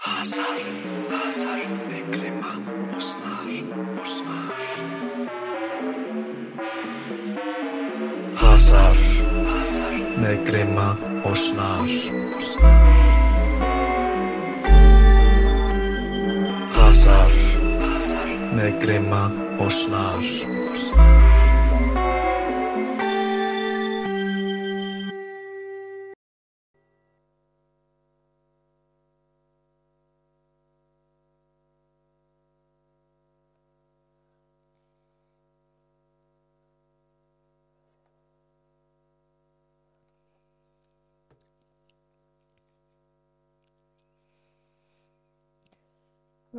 Hasar, hasar, með grimma og snar og snar. Hasar, hasar, með grimma og snar og snar. Hasar, hasar, með grimma og snar og snar.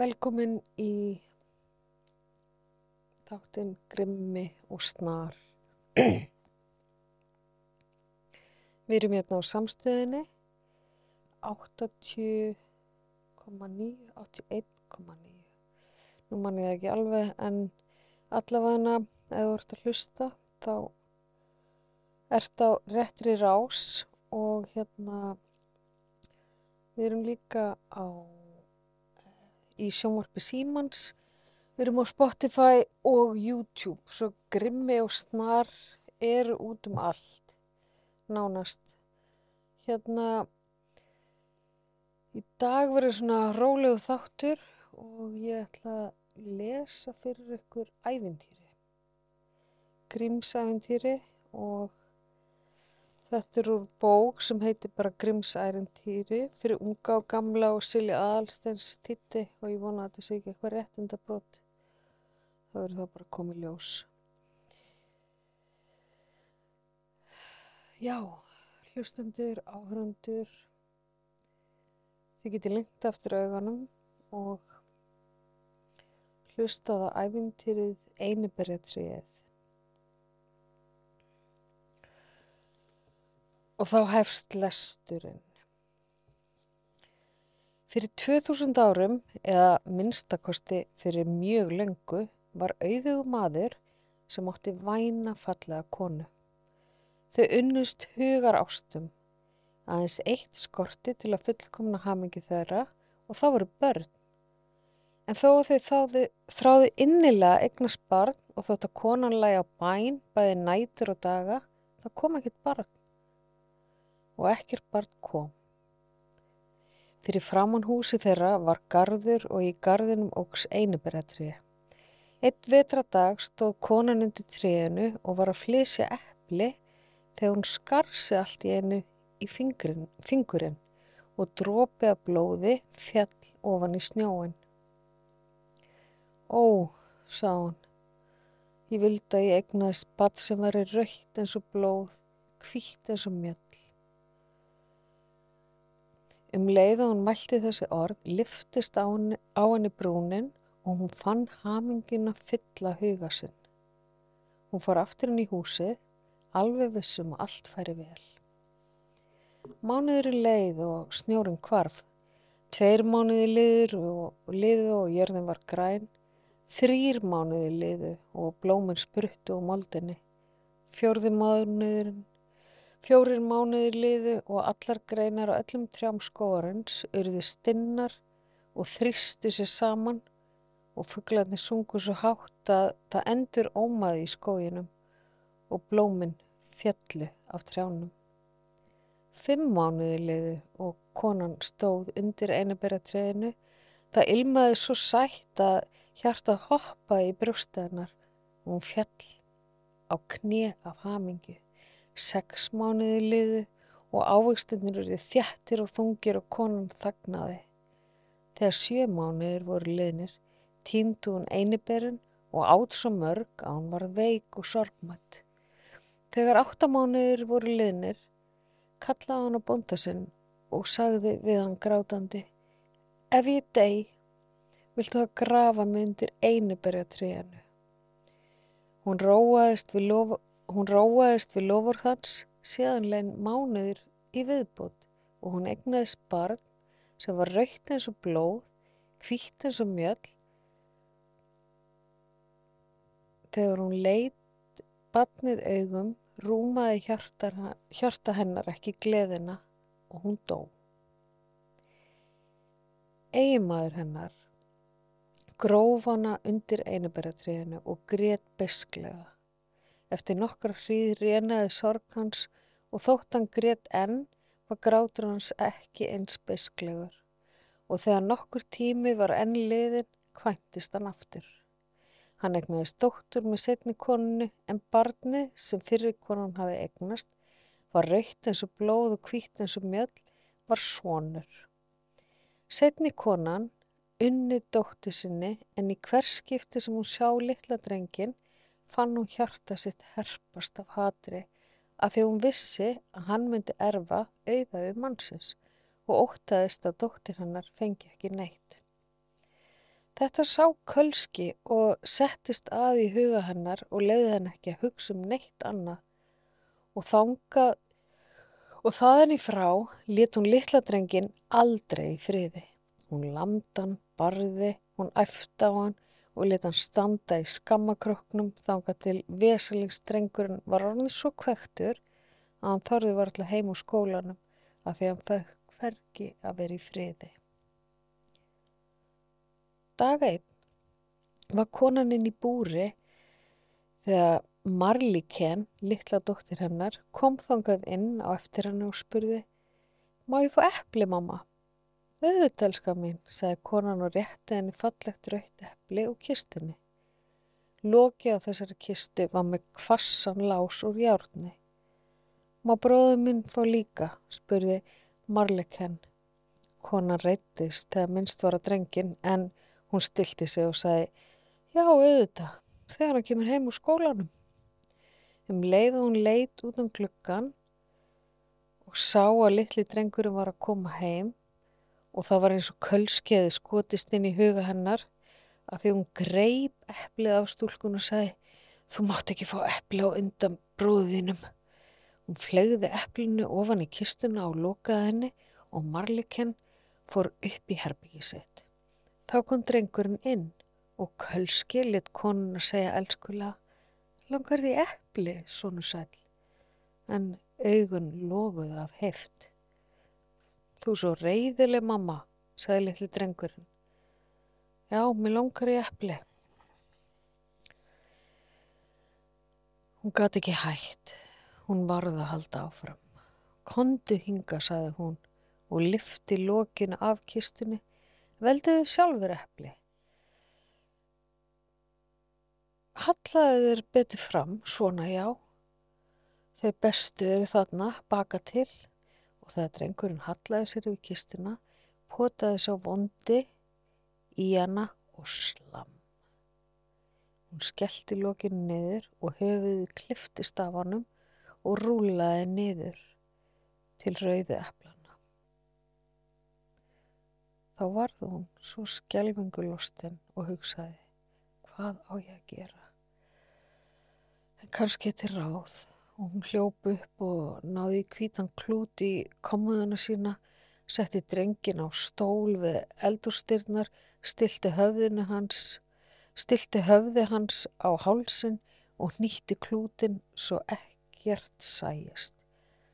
Velkomin í þáttinn Grimmi og Snar. Við erum hérna á samstöðinni 80,9, 81,9. Nú mann ég ekki alveg en allavega ef þú ert að hlusta þá ert á réttri rás og hérna við erum líka á í sjónvarpi Símans. Við erum á Spotify og YouTube, svo grimmi og snar eru út um allt, nánast. Hérna, í dag verður svona rólegu þáttur og ég ætla að lesa fyrir ykkur ævintýri. Grímsævintýri og Þetta er úr bók sem heitir bara Grimsærentýri fyrir unga og gamla og Silja Aðalsteins titti og ég vona að þetta sé ekki eitthvað réttindabrót. Það verður þá bara komið ljós. Já, hlustendur, áhörundur, þið getið lengt aftur augunum og hlustaða æfintýrið einiberjatriðið. Og þá hefst lesturinn. Fyrir 2000 árum, eða minnstakosti fyrir mjög lengu, var auðugu maður sem ótti væna fallega konu. Þau unnust hugar ástum, aðeins eitt skorti til að fullkomna hamingi þeirra og þá voru börn. En þó þau þáði, þráði innilega eignast barn og þótt að konan lægi á bæn, bæði nætur og daga, það kom ekkert barn og ekkert barn kom. Fyrir framann húsi þeirra var garður og í garðinum ógs einuberatriði. Eitt vetradag stóð konan undir tríðinu og var að flysja eppli þegar hún skarsi allt í einu í fingurinn, fingurinn og drópi að blóði fjall ofan í snjóin. Ó, sá hún, ég vildi að ég egnaðist badd sem var raukt eins og blóð, kvítt eins og mjöll. Um leið og hún mælti þessi orð, liftist á henni, á henni brúnin og hún fann hamingin að fylla huga sinn. Hún fór aftur inn í húsið, alveg vissum að allt færi vel. Mánuður í leið og snjórum kvarf. Tveir mánuði liður og liðu og jörðin var græn. Þrýr mánuði liðu og blóminn spruttu á moldinni. Fjörði mánuðurinn Fjórir mánuðir liðu og allar greinar á öllum trjám skóarins urðu stinnar og þrýstu sér saman og fugglarnir sungu svo hátt að það endur ómaði í skóginum og blóminn fjallu af trjánum. Fimm mánuðir liðu og konan stóð undir einaberatriðinu. Það ilmaði svo sætt að hjartað hoppaði í brjóstaðnar og hún fjall á knie af hamingu. Sex mánuði liðu og ávegstunir eru þjættir og þungir og konan þagnaði. Þegar sjö mánuðir voru liðnir, tíndu hún einiberinn og átt svo mörg að hún var veik og sorgmætt. Þegar áttamánuðir voru liðnir, kallaði hann á bonda sinn og sagði við hann grátandi, ef ég deg, viltu það grafa mig undir einiberjatríðanu. Hún róaðist við lofa Hún róaðist við lofur hans síðan leginn mánuður í viðbútt og hún egnaðist barn sem var raukt eins og blóð, kvítt eins og mjöll. Þegar hún leitt barnið augum rúmaði hjarta, hjarta hennar ekki gleðina og hún dó. Eigimaður hennar gróf hana undir einubæratriðinu og grét besklega. Eftir nokkra hríð rénaði sorg hans og þótt hann grét enn var grátur hans ekki eins besklegur og þegar nokkur tími var enn liðin kvæntist hann aftur. Hann egnaðist dóttur með setni konunu en barni sem fyrir konan hafi egnast var raukt eins og blóð og hvít eins og mjöll var svonur. Setni konan unni dóttu sinni en í hverskipti sem hún sjá litla drengin fann hún hjarta sitt herpast af hatri að því hún vissi að hann myndi erfa auða við mannsins og óttaðist að dóttir hannar fengi ekki neitt. Þetta sá Kölski og settist að í huga hennar og leiði henn ekki að hugsa um neitt annað og þangað og þaðan í frá lit hún litla drengin aldrei í friði. Hún lamdan, barði, hún æfta á hann og lit hann standa í skammakröknum þangað til veselingsdrengurinn var orðin svo kvektur að hann þorði var alltaf heim úr skólanum að því hann fekk hverki að vera í friði. Dag einn var konan inn í búri þegar Marliken, litla dóttir hennar, kom þangað inn á eftir henni og spurði Má ég fá eppli, mamma? Öðvitelska mín, sagði konan og rétti henni fallegt raukt eppli og kistunni. Loki á þessari kistu var með kvassan lás úr hjárni. Má bróðu minn fá líka, spurði Marliken. Konan reytist þegar minnst var að drengin en Hún stilti sig og sagði, já auðvitað, þegar hann kemur heim úr skólanum. Um leið og hún leit út um gluggan og sá að litli drengurinn var að koma heim og það var eins og kölskeiði skotist inn í huga hennar að því hún greip eplið af stúlkun og sagði, þú mátt ekki fá epli á undan bróðinum. Hún flegði eplinu ofan í kistuna og lokaði henni og Marliken fór upp í herbyggisett. Þá kom drengurinn inn og kölski lit konun að segja elskulega, langar því eppli, svonu sæl, en augun loguð af heft. Þú svo reyðileg mamma, sagði litli drengurinn. Já, mér langar í eppli. Hún gati ekki hægt, hún varða að halda áfram. Kondu hinga, sagði hún og lifti lokinu af kistunni Velduðu sjálfur eppli. Hallaðu þér betur fram, svona já. Þau bestu eru þarna, baka til það drengurinn hallaði sér við kistuna, potaði sá vondi í hana og slam. Hún skellti lokinu niður og höfuði kliftist af hannum og rúlaði niður til rauðu eppla. Þá varð hún svo skjelvingulostinn og hugsaði, hvað á ég að gera? En kannski þetta er ráð og hún hljóp upp og náði kvítan klút í komuðuna sína, setti drengin á stól við eldurstyrnar, stilti höfðinu hans, stilti höfði hans á hálsin og nýtti klútin svo ekkert sæjast.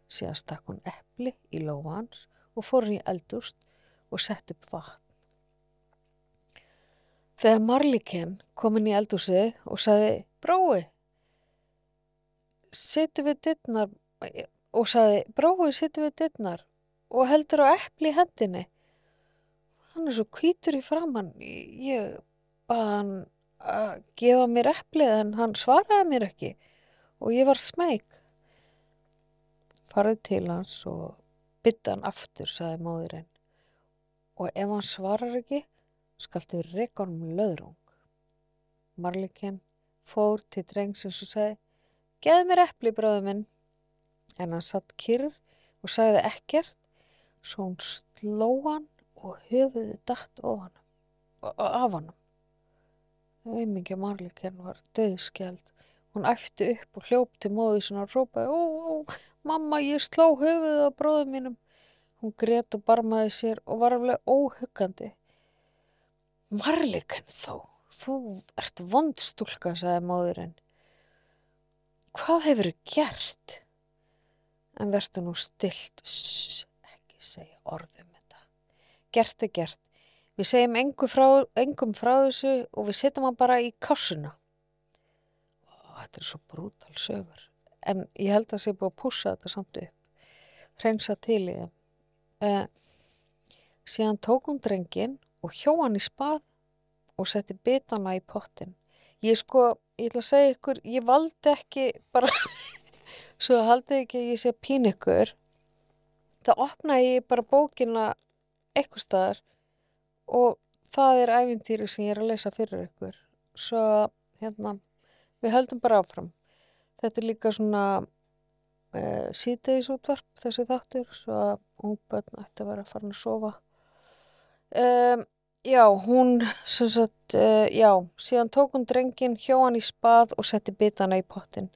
Síðan stakk hún eppli í lóa hans og fór í eldurst og sett upp vatn. Þegar Marliken kom inn í eldúsið og saði Brói, sittu við dittnar og saði Brói, sittu við dittnar og heldur á eppli í hendinni. Hann er svo kvítur í framann. Ég baði hann að gefa mér epplið en hann svaraði mér ekki og ég var smeg. Farið til hans og bytta hann aftur, saði móðurinn og ef hann svarar ekki skaltu reyka honum löðrung. Marlikinn fór til drengsins og sagði Geð mér eppli bróðu minn en hann satt kyrr og sagði ekkert svo hún sló hann og höfuði dætt af hann. Auðmingja Marlikinn var döðskjald. Hún æfti upp og hljópti móðu sinna og rópaði Ó, ó, mamma ég sló höfuðið á bróðu mínum Hún gret og barmaði sér og var alveg óhuggandi. Marlikan þó, þú ert vondstúlka, sagði móðurinn. Hvað hefur þið gert? En verður nú stilt, Sss, ekki segja orðum þetta. Gert er gert, Við segjum engum frá, engum frá þessu og við setjum hann bara í kassuna. Ó, þetta er svo brútal sögur. En ég held að það sé búið að pússa þetta samt upp. Hreinsa til í þeim. Uh, síðan tók hún drengin og hjó hann í spað og setti bitana í pottin. Ég sko, ég ætla að segja ykkur, ég valdi ekki bara, svo haldið ekki að ég sé pín ykkur. Það opnaði ég bara bókina eitthvað staðar og það er æfintýri sem ég er að lesa fyrir ykkur. Svo, hérna, við höldum bara áfram. Þetta er líka svona uh, síðdegisútvarp þessi þáttur, svo að ungbönn ætti að vera fara að sofa. Um, já, hún, sem sagt, uh, já, síðan tók hún drengin, hjó hann í spað og setti bitana í pottin.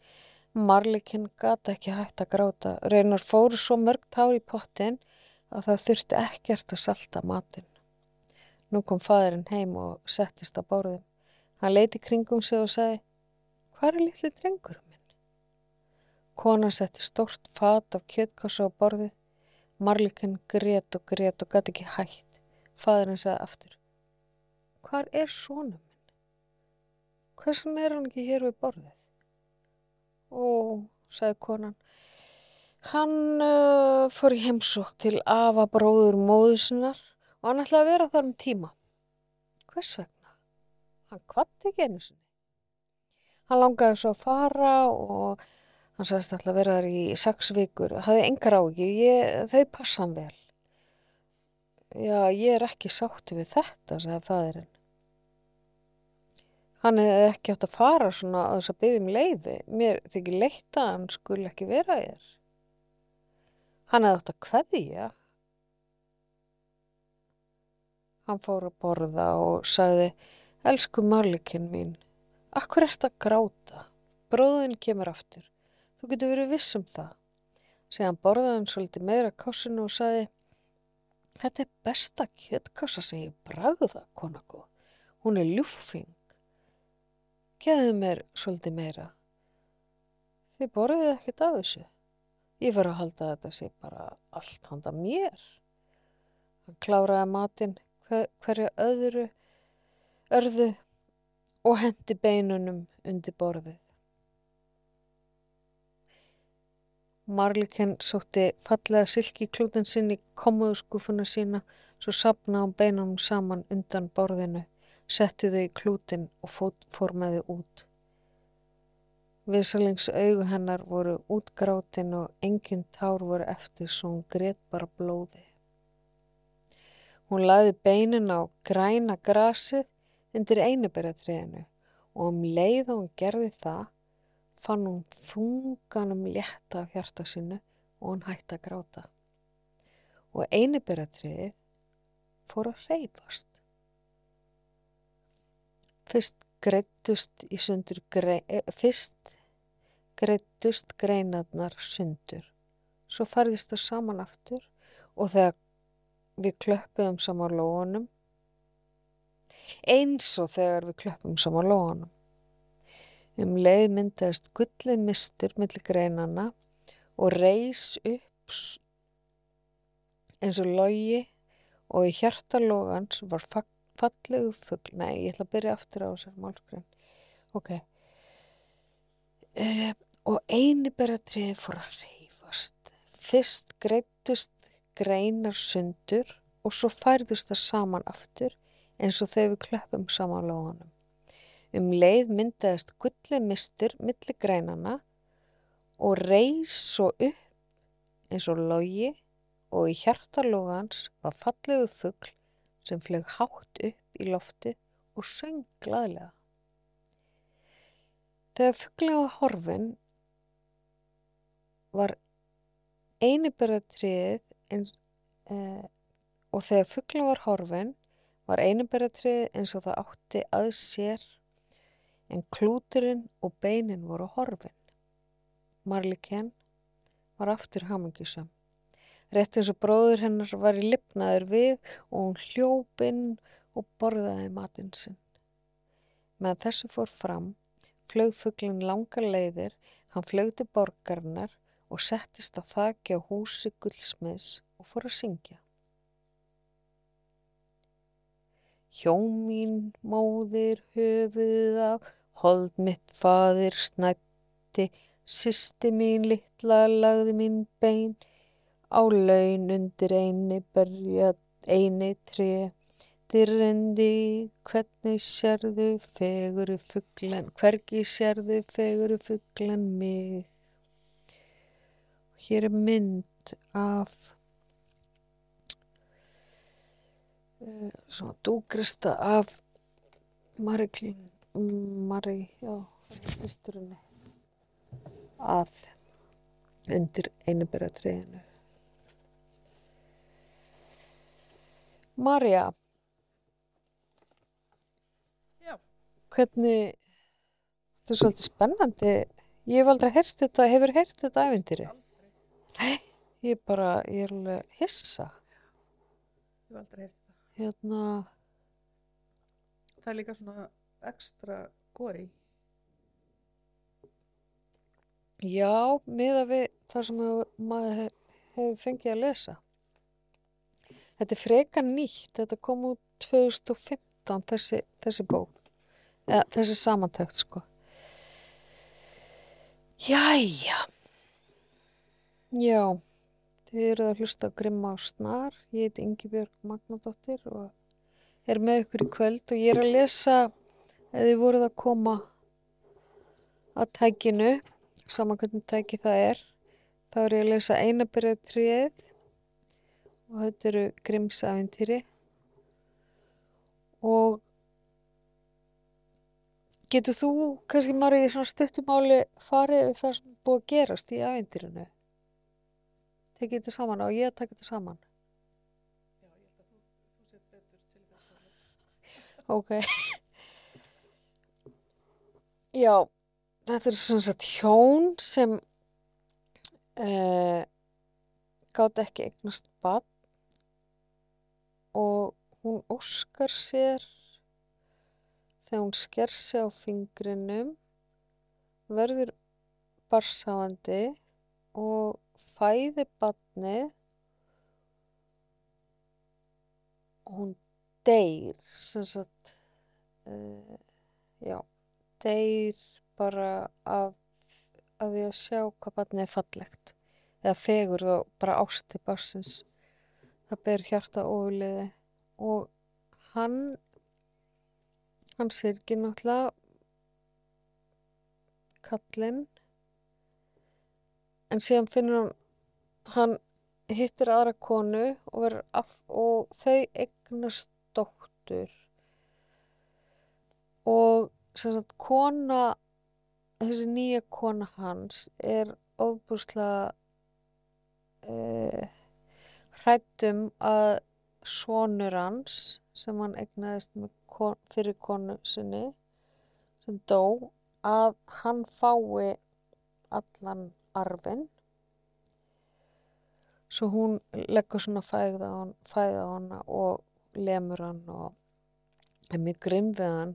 Marlikinn gata ekki hægt að gráta. Reynar fóru svo mörg tár í pottin að það þurfti ekkert að salta matinn. Nú kom fadurinn heim og settist á bórðum. Hann leiti kringum sig og sagði, hvað er litli drengurum minn? Kona setti stórt fat af kjötkassa á borðið. Marlikinn grét og grét og gæti ekki hægt. Fadurinn sagði aftur, hvað er svona minn? Hversan er hann ekki hér við borðið? Ó, sagði konan, hann uh, fór í heimsók til afa bróður móðusinnar og hann ætlaði að vera þar um tíma. Hvers vegna? Hann kvatti ekki einu sinni. Hann langaði svo að fara og hann sagðist alltaf að vera þar í sex vikur. Það hefði engar ágjur, þau passa hann vel. Já, ég er ekki sátti við þetta, sagði fæðirinn. Hann hefði ekki átt að fara svona að þess að byggja um leiði. Mér þykir leitt að hann skul ekki vera þér. Hann hefði átt að kveðja. Hann fór að borða og sagði, elsku marlikinn mín, akkur ert að gráta? Bróðin kemur aftur. Þú getur verið viss um það. Segðan borðaði hann svolítið meira kássinu og sagði, þetta er besta kjöttkassa sem ég bragða, konako. Hún er ljúfing. Geðu mér svolítið meira. Þið borðið ekkert af þessu. Ég verður að halda að þetta sé bara allt handa mér. Hann kláraði matinn hver, hverja öðru, örðu og hendi beinunum undir borðið. Marliken sótti fallega silki klútin sinn í komuðskúfuna sína svo sapna á beinunum saman undan borðinu setti þau í klútin og fórmaði út. Visalings augu hennar voru útgrátin og enginn tár voru eftir svo hún greitt bara blóði. Hún laði beinin á græna grasið undir einuberatriðinu og um leið og hún gerði það fann hún þunganum létta af hjarta sinu og hún hætti að gráta. Og einuberatriðið fór að reyfast. Fyrst greittust í sundur grei, e, fyrst greittust greinarnar sundur. Svo farðist það saman aftur og þegar við klöppuðum saman lóanum eins og þegar við klöppum saman lóanum um leið myndaðist gullið mistur millir greinana og reys upp eins og logi og í hjartalógans var fagn fallegu fuggl, nei ég ætla að byrja aftur á þessar málskræn ok. Uh, og eini beratriði fór að reyfast fyrst greittust greinar sundur og svo færðust það saman aftur eins og þegar við klöppum saman lóðanum um leið myndaðist gullið mistur millir greinana og reys svo upp eins og logi og í hjartalógans var fallegu fuggl sem flög hátt upp í loftið og söng gladlega. Þegar fugglega horfin var einiberatriðið eins, eh, og þegar fugglega var horfin var einiberatriðið eins og það átti að sér en klúturinn og beinin voru horfin. Marliken var aftur hamingisam. Rétt eins og bróður hennar var í lipnaður við og hún hljópinn og borðaði matinn sinn. Með þessu fór fram, flög fugglinn langar leiðir, hann flög til borgarnar og settist að þakja húsi guldsmiðs og fór að syngja. hjón mín móðir höfuð af, hold mitt faðir snætti, sýsti mín litla lagði mín bein, á laun undir eini berja eini tré, Dyrrendi, hvernig sérðu feguru fugglan, hvergi sérðu feguru fugglan mig. Hér er mynd af uh, svona dúgrista af Mari Klín, Mari, já, hlisturinni, að undir einuberatriðinu. Marja, hvernig, þetta er svolítið spennandi, ég hef aldrei heyrt þetta, hefur heyrt þetta ævindýri? Nei, ég er bara, ég er alveg hissa, Ég hef aldrei heyrt það. hérna, Það er líka svona ekstra góri. já, miða við það sem maður he- hefur fengið að lesa. Þetta er freka nýtt, þetta kom út 2015, þessi, þessi bók, eða þessi samantækt, sko. Jæja, já, þið eruð að hlusta á Grimma og Snar, ég heiti Ingibjörg Magnadóttir og er með ykkur í kvöld og ég er að lesa, eða þið voruð að koma að tækinu, saman hvernig tæki það er, þá er ég að lesa einabyrjað tríð og þetta eru Grimsaventýri og getur þú kannski Mari í svona stuttumáli farið það sem búið að gerast í aventýrinu tekið þetta saman og ég að taka þetta saman? Já, ég held að þú, þú set betur til þess ok. Já þetta er sem sagt hjón sem uh, gátt ekki eignast bad og hún óskar sér. Þegar hún sker sig á fingrinum verður barsáandi og fæði badni og hún deyr sem sagt uh, já, deyr bara af, af því að sjá hvað badni er fallegt. Eða fegur og bara ásti barsins það ber hjarta ofuliði og hann hann syrgir náttúrulega kallinn. En síðan finnur hann hann hittir aðra konu og, af, og þau eignast dóttur. Og sagt kona þessi nýja kona hans er ofbúslega uh, hrættum að sonur hans sem hann eignaðist með kon, fyrir konu sinni sem dó að hann fái allan arfin svo hún leggur svona fæða á hana og lemur hann og er mjög grimm við hann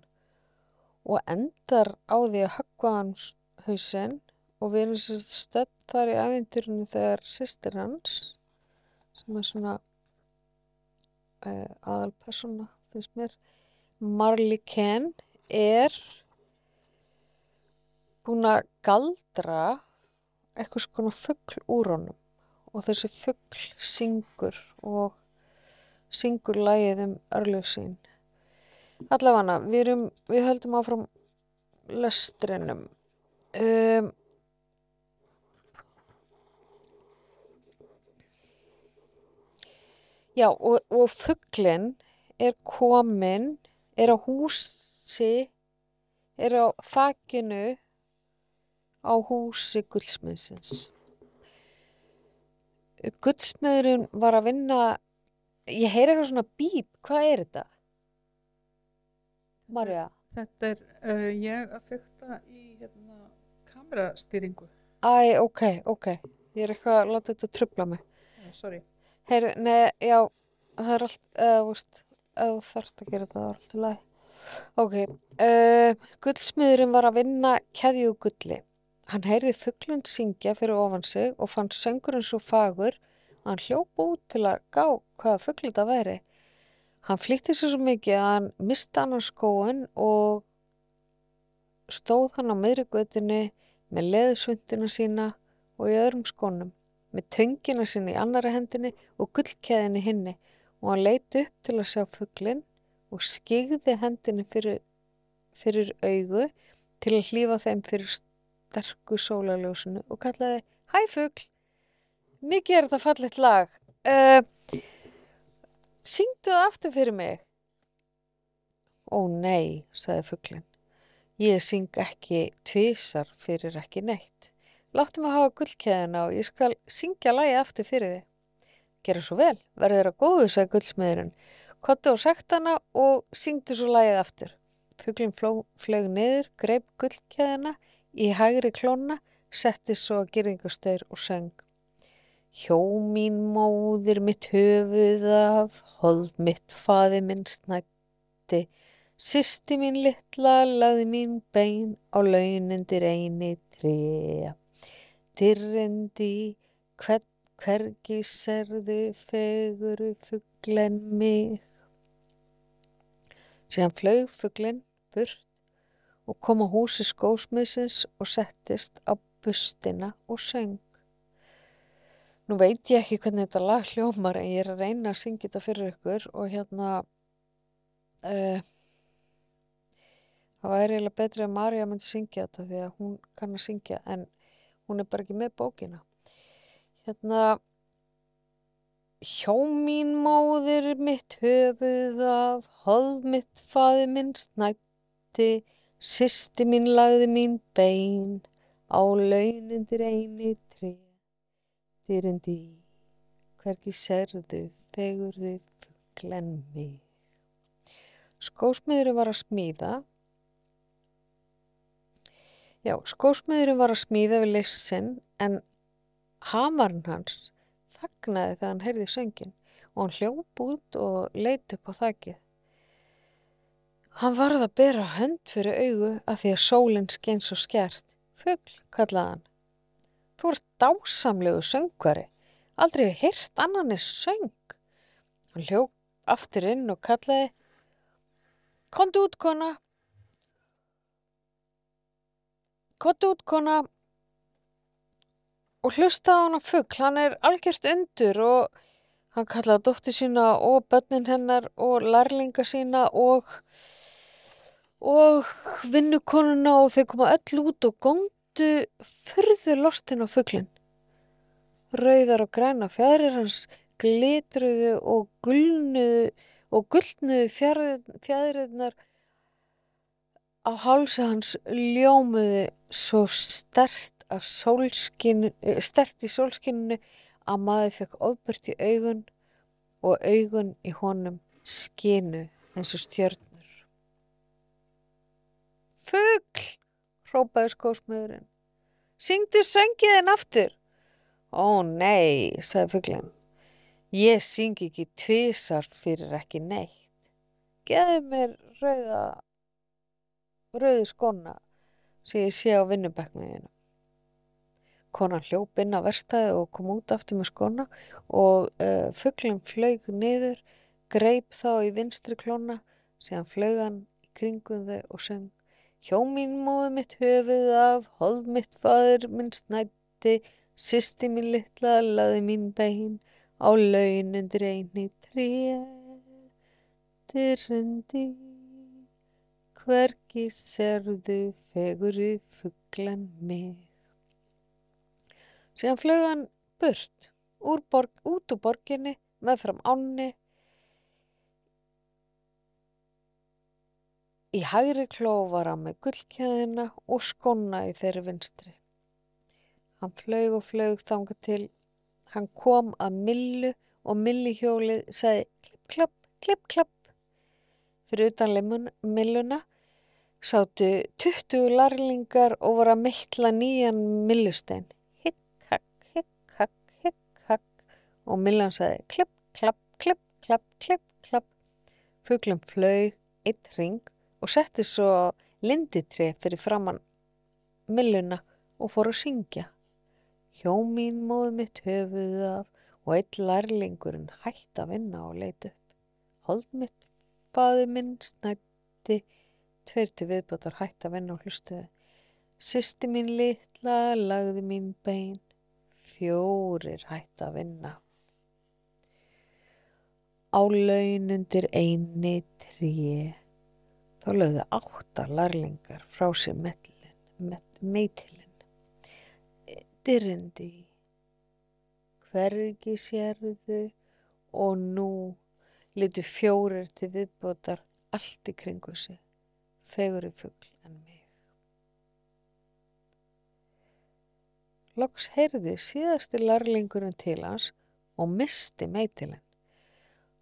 og endar á því að höggva hans hausinn og við erum stödd þar í ævindurinu þegar sýstir hans sem er svona uh, aðalpersona finnst mér. Marley Ken er búin að galdra eitthvað svona fuggl úr honum. Og þessi fuggl syngur og syngur lægið um örlöf sín. Allavega við, við höldum áfram lestrinum. Um, Já, og, og fugglinn er komin, er á húsi, er á þakinu á húsi guldsmiðsins. Guldsmiðurinn var að vinna, ég heyri eitthvað svona bíp, hvað er þetta? Marja? Þetta er uh, ég að fykta í hérna, kamerastýringu. Æ, ok, ok, ég er eitthvað að láta þetta trubla mig. Sorry. Heyri, nei, já, það er allt, eða, þú veist, ef þú þarft að gera þetta, það er allt í lagi. Ok, uh, gullsmiðurinn var að vinna keðjugulli. Hann heyrði fugglund syngja fyrir ofan sig og fann söngurinn svo fagur að hann hljóp út til að gá hvaða fuggl þetta væri. Hann flýtti sér svo mikið að hann mista hann á skóin og stóð hann á miðri göttinni með leðusvundina sína og í öðrum skónum, með töngina sína í annara hendinni og gullkeðinni hinni og hann leit upp til að sjá fugglinn og skigði hendinni fyrir, fyrir augu til að hlýfa þeim fyrir sterku sólaljósinu og kallaði Hæ fuggl, mikið er þetta fallegt lag. Uh, syngdu það aftur fyrir mig. Ó nei, sagði fugglinn. Ég syng ekki tvísar fyrir ekki neitt. Láttu mig hafa gullkeðina og ég skal syngja lagi aftur fyrir þig. Gera svo vel, verður að góðu, sagði gullsmiðurinn. Kottu á sektana og syngdu svo lagið aftur. Fugglinn flög niður, greip gullkeðina í hægri klóna, setti svo að gerðingastaur og söng. Hjó mín móðir mitt höfuð af, hold mitt faði minn snætti, Sisti mín litla lagði mín bein á launendir eini trea. Dyrrendi hver, hvergi serðu feguru fugglen mig. Síðan flög fugglen burt og kom á húsi skósmiðsins og settist á bustina og söng. Nú veit ég ekki hvernig þetta lag hljómar en ég er að reyna að syngja þetta fyrir ykkur og hérna... Uh, það væri eiginlega betri að Marja myndi syngja þetta því að hún kann að syngja en hún er bara ekki með bókina. Hérna hjó mín móðir mitt höfuð af hold mitt faði minn snætti sýsti mín lagði mín bein á launundir eini tri dyrindi hverki serðu fegurði fugglen mig. Skósmiðurinn var að smíða Já, skósmiðurinn var að smíða við list sinn en hamarinn hans þagnaði þegar hann heyrði söngin og hann hljóp út og leiti upp á þakkið. Hann varð að bera hönd fyrir augu að því að sólinn skein svo skjert. Fugl, kallaði hann. Þú ert dásamlegu söngvari. Aldrei hirt annan er söng. Hann hljóp aftur inn og kallaði Kondu út, kona, Kottu út kona og hlusta á hann að fuggl, hann er algjört undur og hann kallaði dóttir sína og börnin hennar og lærlinga sína og, og vinnukonuna og þau koma öll út og góndu fyrðu lostin á fugglin. Rauðar og græna fjæðrir hans glitruðu og gullnuðu og gullnuðu fjæðrirnar á hálsi hans ljómuði svo stert, stert í sólskinninu að maður fekk ofbört í augun og augun í honum skinu eins og stjörnur. Fugl, hrópaði skósmiðurinn. Syngdu söngiðin aftur. Ó nei, sagði fuglinn. Ég syngi ekki tvísar fyrir ekki neitt. Geðu mér rauða rauðu skona sem ég sé á vinnubekniðinu. Konan hljóp inn á verstaði og kom út aftur með skona og uh, fugglinn flög niður, greip þá í vinstri klóna, síðan flög hann í kringum þau og söng Hjó mín móðu mitt höfuð af, hold mitt fadur minn snætti, sýsti mín litla, laði mín bein, á laun undir einni trér, dyrrandi hvergi serðu feguri fugglan mig. Síðan flög hann burt, borg, út úr borginni, með fram ánni, í hægri klófara með gullkjæðina og skonna í þeirri vinstri. Hann flög og flög þanga til, hann kom að millu og millihjólið segi klipp, klapp, klipp, klapp. Fyrir utan milluna sátu 20 larlingar og voru að meitla nýjan millustein. Hikk, hakk, hikk, hakk, hikk, hakk og millan sagði klipp, klapp, klipp, klapp, klipp, klapp. Fuglum flög eitt ring og setti svo linditrei fyrir framann milluna og fór að syngja. Hjó mín móð mitt höfuð af og eitt larlingurinn hætti að vinna og leiti upp. Hold mitt, faði minn, snætti, tveir til viðbótar hætt að vinna og hlustuði. Sisti mín litla, lagði mín bein, fjórir hætt að vinna. Á laun undir einni tríi, þá lögðu átta larlingar frá sér metlin, met, meitilin. Dyrindi, hvergi sérðu og nú litu fjórir til viðbótar allt í kringu sig, feguri fugl en mig. Loks heyrði síðasti larlingurinn til hans og misti meitilinn.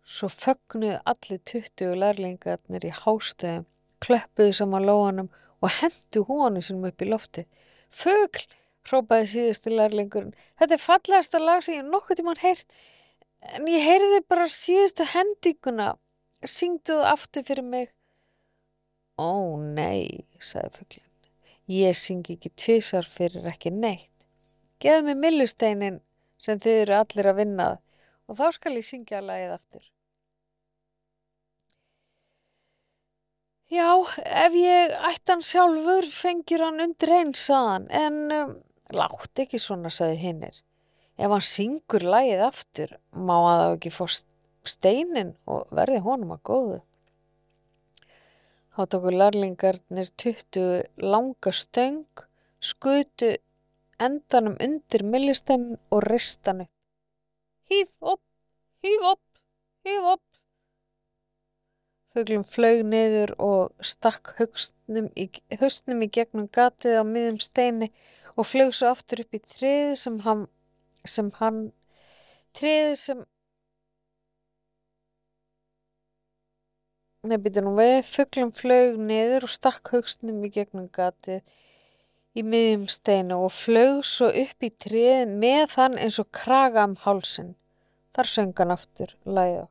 Svo fögnuðu allir tuttugu larlingarnir í hástöðum, klöppuðu saman lóanum og hendu hónu sinum upp í lofti. Fugl! hrópaði síðusti larlingurinn. Þetta er fallegasta lag sem ég nokkuð tímann heyrt, en ég heyrði bara síðustu hendinguna. Syngdu það aftur fyrir mig. Ó nei, sagði fuglinn. Ég syngi ekki tvísar fyrir ekki neitt. Geðu mig millusteinin sem þið eru allir að vinnað og þá skal ég syngja að lagið aftur. Já, ef ég ætti hann sjálfur fengir hann undir eins saðan, en um, látt ekki svona, sagði hinnir. Ef hann syngur lagið aftur, má að þá ekki fór steinin og verði honum að góðu. Þá tóku larlingarnir tuttu langa stöng, skutu endanum undir millisteinin og ristanu. Hýf upp, hýf upp, hýf upp. Fuglum flög niður og stakk hausnum í, í gegnum gatið á miðum steini og flög svo aftur upp í triði sem hann, sem hann, triði sem, nefnir nú við, fuglum flög niður og stakk hausnum í gegnum gatið í miðjum steinu og flög svo upp í triði með hann eins og kraga um hálsin. Þar söng hann aftur, lagið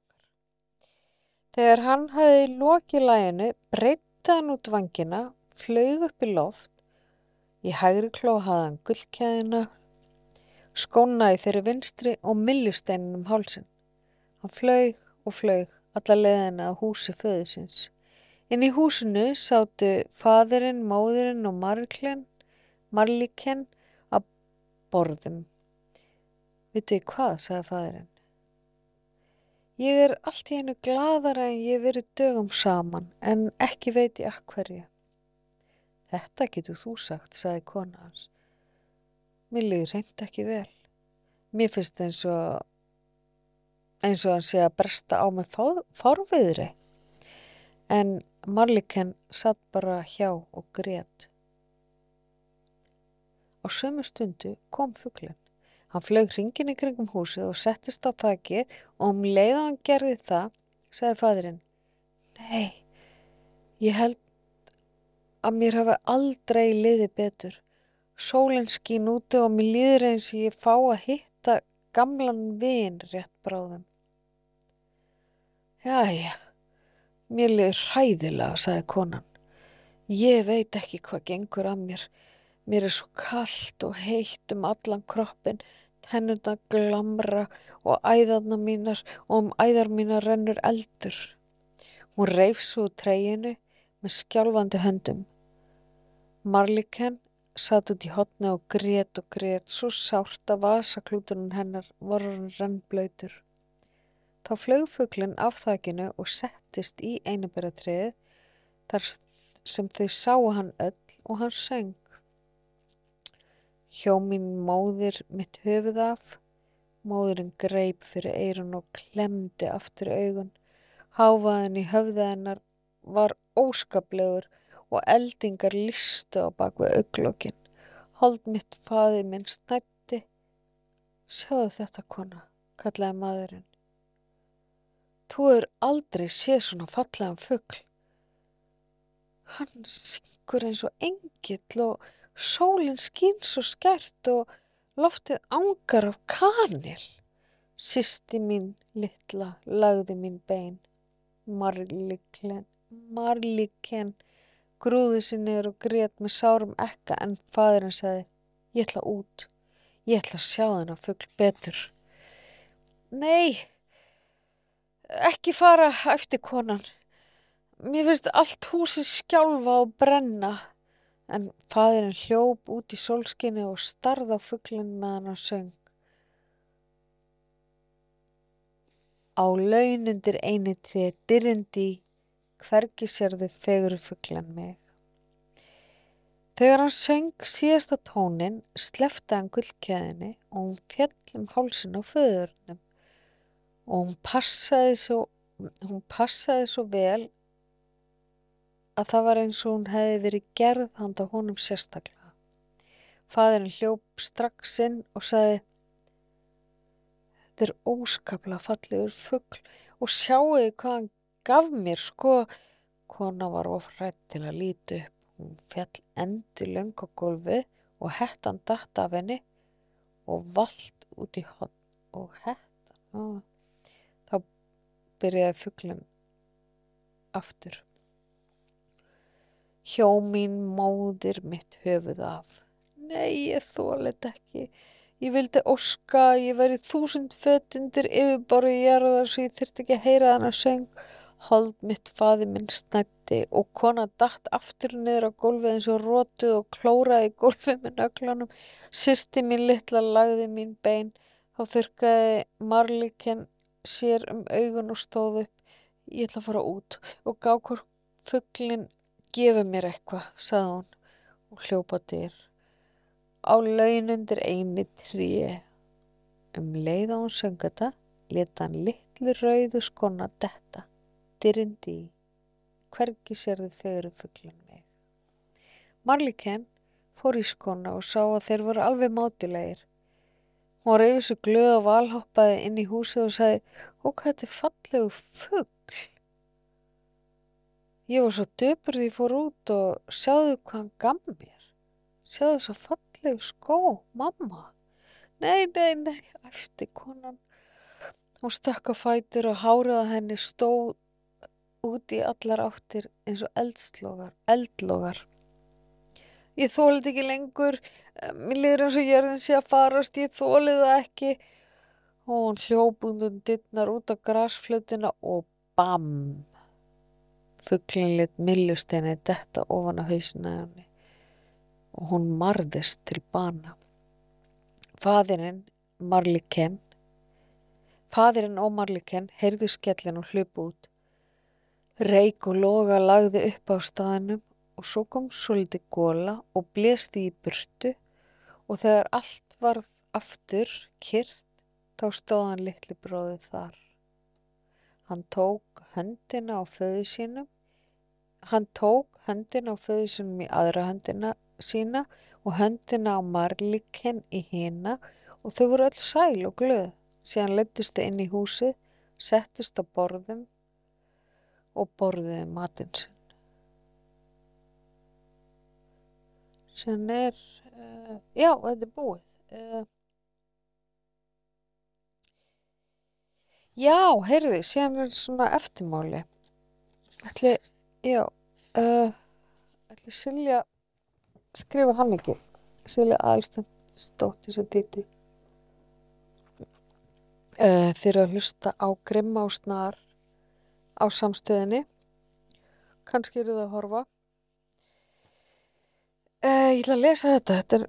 Þegar hann hafi lokið læginu breytti hann út vangina, flög upp í loft, í hægri kló hafði hann gullkæðina, skónaði þeirri vinstri og milljusteinin um hálsin. Hann flög og flög alla leðina á húsi föðusins. Inn í húsinu sátu fadurinn, móðurinn og marlikinn, marlikinn að borðum. Vitið hvað, sagði fadurinn. Ég er allt í hennu gladara en ég verið dögum saman, en ekki veit ég að hverju. Þetta getur þú sagt, sagði kona hans. Mér liður reynd ekki vel. Mér finnst eins og, eins og hann sé að bresta á með fárviðri. En Marliken satt bara hjá og grétt. Á sömu stundu kom fugglinn. Hann flög hringin í kringum húsið og settist á þakki og um leið og hann gerði það, sagði fadurinn. Nei, ég held að mér hafa aldrei liði betur. Sólinn skín úti og mér líður eins og ég fá að hitta gamlan vin rétt bráðum. Jæja, mér liður hræðilega, sagði konan. Ég veit ekki hvað gengur að mér. Mér er svo kallt og heitt um allan kroppin Hennuna glamra og æðarna mínar og um æðar mínar rennur eldur. Hún reif svo treyinu með skjálfandi höndum. Marliken satt út í hotna og grét og grét svo sárt að vasaklútunum hennar var hann rennblöytur. Þá flög fuglinn af þakkinu og settist í einaberatriði þar sem þau sáu hann öll og hann söng. Hjó mín móðir mitt höfuð af, móðurinn greip fyrir eirun og klemdi aftur augun. Háfaðin í höfða hennar var óskaplegur og eldingar listu á bakvið auglokkin. Hold mitt faði minn snætti. Sjáðu þetta kona, kallaði maðurinn. Þú er aldrei séð svona fallegan fuggl. Hann syngur eins og engill og Sólinn skýn svo skert og loftið ángar af kanil. Sisti mín litla lagði mín bein. Marliklen, marliken, grúði sér niður og grét með sárum ekka en fadurinn segði, ég ætla út, ég ætla að sjá þennan fuggl betur. Nei, ekki fara eftir konan. Mér finnst allt húsið skjálfa og brenna. En faðirinn hljóp út í sólskinni og starða á fugglinn meðan hann söng. Á launundir eini trið dyrrindi, hvergi sérðu feguru fugglan mig. Þegar hann söng síðasta tónin, slefti hann gullkeðinni og hún fjall um hálsin á föðurnum og hún passaði svo, hún passaði svo vel að það var eins og hún hefði verið gerð handa honum sérstaklega. Fadurinn hljóp strax inn og sagði Þetta er óskaplega fallegur fuggl og sjáuði hvað hann gaf mér sko. Kona var ofrætt til að líti upp. Hún fjall endi löng á gólfi og hettan datt af henni og vallt út í hotn og hettan. Ó. Byrjaði fugglum aftur. Hjó mín móðir mitt höfuð af. Nei, ég þólet ekki. Ég vildi óska að ég væri þúsund fötundir yfirborðu jarðar svo ég þurfti ekki að heyra hana söng. Hold mitt faði minn snætti og kona dætt aftur niður á gólfið eins og rótuð og klóraði gólfið með nöglunum. Sisti mín litla lagði mín bein. Þá þurkaði marlíkinn sér um augun og stóð upp. Ég ætla að fara út og gá hvort fugglinn gefið mér eitthvað, sagði hún og hljópa dyr á launundir eini tríi. Um leið á hún söngata, leta hann litlu rauðu skona detta, dyrindi í, hvergi sérðu fegri fugglun mig. Marliken fór í skona og sá að þeir voru alveg mátilegir. Hún yfir svo glöð og valhoppaði inn í húsið og sagði, hvað þetta er fallegu fuggl. Ég var svo döpur því ég fór út og sjáðu hvað hann gaf mér. Sjáðu svo fallegu skó, mamma. Nei, nei, nei, eftir konan. Hún stökk á fætur og háriða henni stóð út í allar áttir eins og eldslógar, Ég þólið ekki lengur, mér liður eins og jörðin sé að farast, ég þólið það ekki. Og hún hljópundum dittnar út á grasflutina og BAM! Fugglin lit millusteini detta ofan á hausina henni og hún marðist til bana. Fadirinn, Marliken, fadirinn og Marliken heyrðu skellin og hlupu út. Reik og loga lagði upp á staðinum og svo kom svolítið góla og blesti í burtu og þegar allt var aftur kyrrt þá stóð hann litli bróðið þar. Hann tók höndina á föðu sínum, hann tók höndina á föðu sínum í aðra höndina sína og höndina á marliken í hina og þau voru öll sæl og glöð. Síðan leittist þau inn í húsið, settist á borðum og borðiði matinn Síðan er, uh, já, þetta er búið. Uh, já, heyrði, síðan er svona eftirmáli. Ætli, já, uh, ætli Silja skrifa hann ekki. Silja Aðalstóttir sem dýtti. Uh, þeir eru að hlusta á Grimma og Snar á samstöðinni. Kannski eru það að horfa. Uh, ég ætla að lesa þetta. Þetta er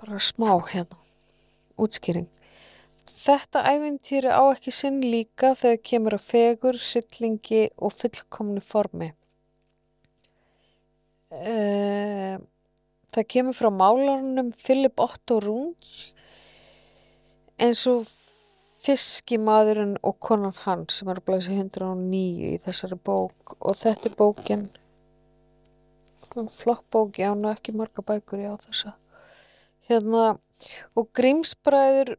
bara smá hérna. Útskýring. Þetta æfintýri á ekki sinn líka þegar kemur að fegur, hryllingi og fullkomni formi. Uh, það kemur frá málarunum Philip Otto Runge eins og fiskimadurinn og konan hans sem er að blæsa 109 í þessari bók og þetta er bókin flott bók, já, ná ekki marga bækur já þessa. Hérna, og Grímsbræður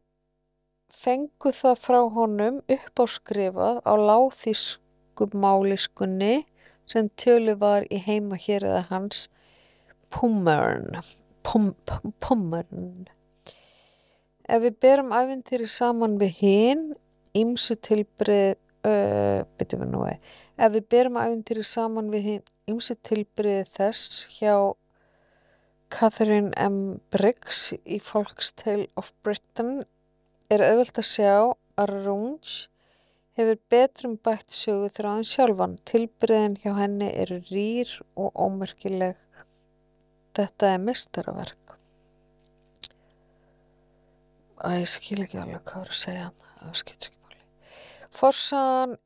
fengu það frá honum upp á skrifað á láþísku máliskunni sem tölu var í heima hér eða hans Pummern Pummern Ef við berum æfintýri saman við hinn, ímsu tilbrið, uh, betur við nú að, ef við berum æfintýri saman við hinn, ímsu tilbrið þess hjá Catherine M. Briggs í Folk's Tale of Britain er auðvöld að sjá að Runge hefur betrum bætt sögu þráðin sjálfan. Tilbyrðin hjá henni eru rýr og ómerkileg. Þetta er mistaraverk. Æ, ég skil ekki alveg hvað er að segja hann. Það skiptir ekki máli. Forsaðan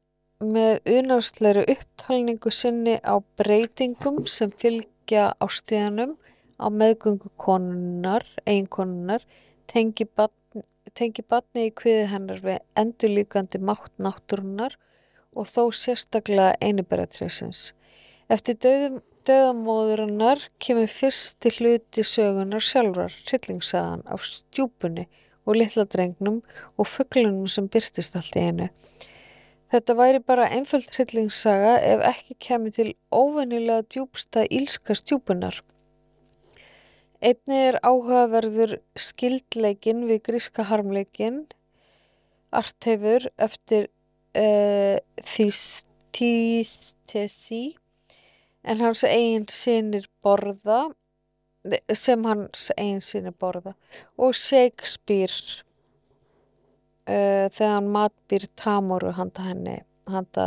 með unarsleiri upptalningu sinni á breytingum sem fylgja á stíðanum á meðgöngu konunnar, eiginkonunnar, tengi, batn, tengi batni í kviði hennar við endurlíkandi mátt náttúrunar og þó sérstaklega einibæratrésins. Eftir döðamóðurinnar kemur fyrsti hluti sögunar sjálfar, hryllingssagan af stjúpunni og litla drengnum og fugglunum sem byrtist allt í einu. Þetta væri bara einföld hryllingssaga ef ekki kemur til óvennilega djúbsta ílska stjúpunar. Einni er áhugaverður skildleikin við gríska harmleikin, artefur eftir uh, Þýstesi en hans eigin sinir borða sem hans eigin sinir borða og Shakespeare uh, þegar hann matbýr Tamoru handa henni, handa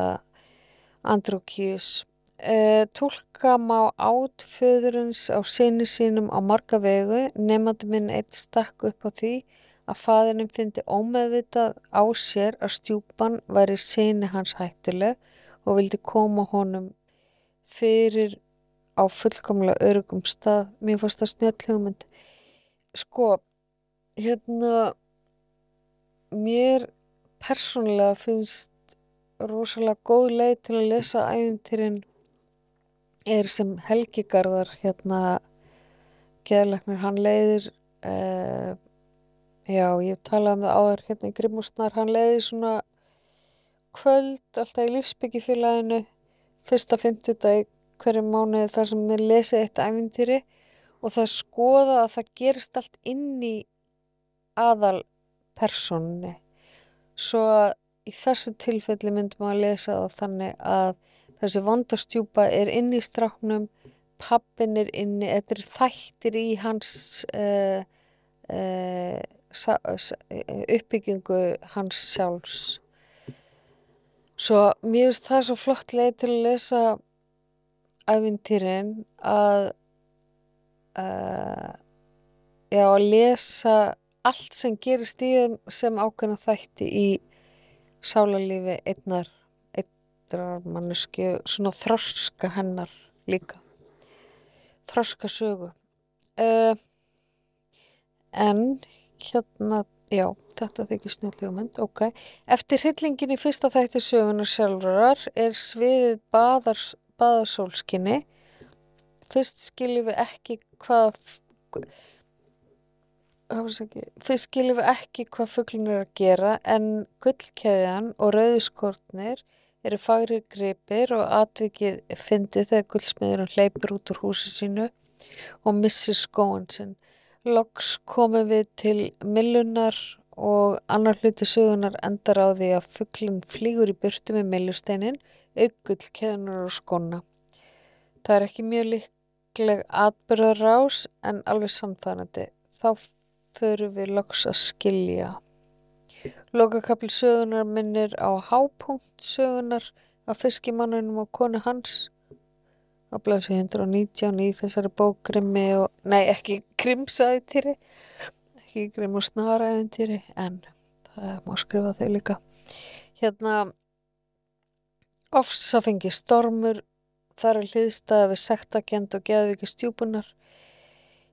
Andrókius. Uh, tólka má át föðurins á sinni sínum á marga vegu, nefnandi minn eitt stakk upp á því að faðurinn fyndi ómeðvitað á sér að stjúpan væri sinni hans hættuleg og vildi koma honum fyrir á fullkomlega örugum stað. Mér fannst það snjöll hugmynd. Sko, hérna mér persónulega finnst rosalega góð leið til að lesa æfintýrin er sem Helgi Garðar hérna geðleiknir, hann leiðir uh, já, ég talaði um það áður hérna í Grimúsnar, hann leiðir svona kvöld alltaf í lífsbyggjufélaginu fyrsta fymtudag hverju mánuði þar sem við lesið eitt æfintýri og það skoða að það gerist allt inn í aðal persónni svo í þessu tilfelli myndum að lesa það þannig að þessi vondastjúpa er inn í stráknum pappin er inni, þetta er þættir í hans uh, uh, uppbyggingu hans sjálfs. Svo mér finnst það svo flott leið til að lesa æfintýrin að uh, já að lesa allt sem gerist í þeim sem ákveðna þætti í sálarlífi einnar einnar mannesku svona þroska hennar líka. Þroska sögu. Uh, en hérna já, þetta þykir snillið mynd ok, eftir hryllingin í fyrsta þætti sögunar sjálfurar er sviðið baðars, baðarsólskinni fyrst skiljum við ekki hvað Fyrst skiljum við ekki hvað fugglin er að gera en gullkeðjan og rauðiskortnir eru fagri gripir og atvikið fyndi þegar gullsmiðurinn hleypur út úr húsi sínu og missir skóan sinn. Loks komum við til millunar og annar hluti sögunar endar á því að fugglin flýgur í burtu með millusteinin, aukgull keðunar og skona. Það er ekki mjög líkleg atbyrðarás en alveg samfærandi. Þá förum við loks að skilja. Lokakapli sögunar minnir á hápunkt sögunar af fiskimannunum og konu hans. Á blæsi 119 í þessari bók Grimmi og, nei ekki Grimsætýri ekki Grimm og Snarætýri en það má skrifa þau líka. Hérna ofsafengi stormur þar er hlýðstæða við sektakend og geðviki stjúpunar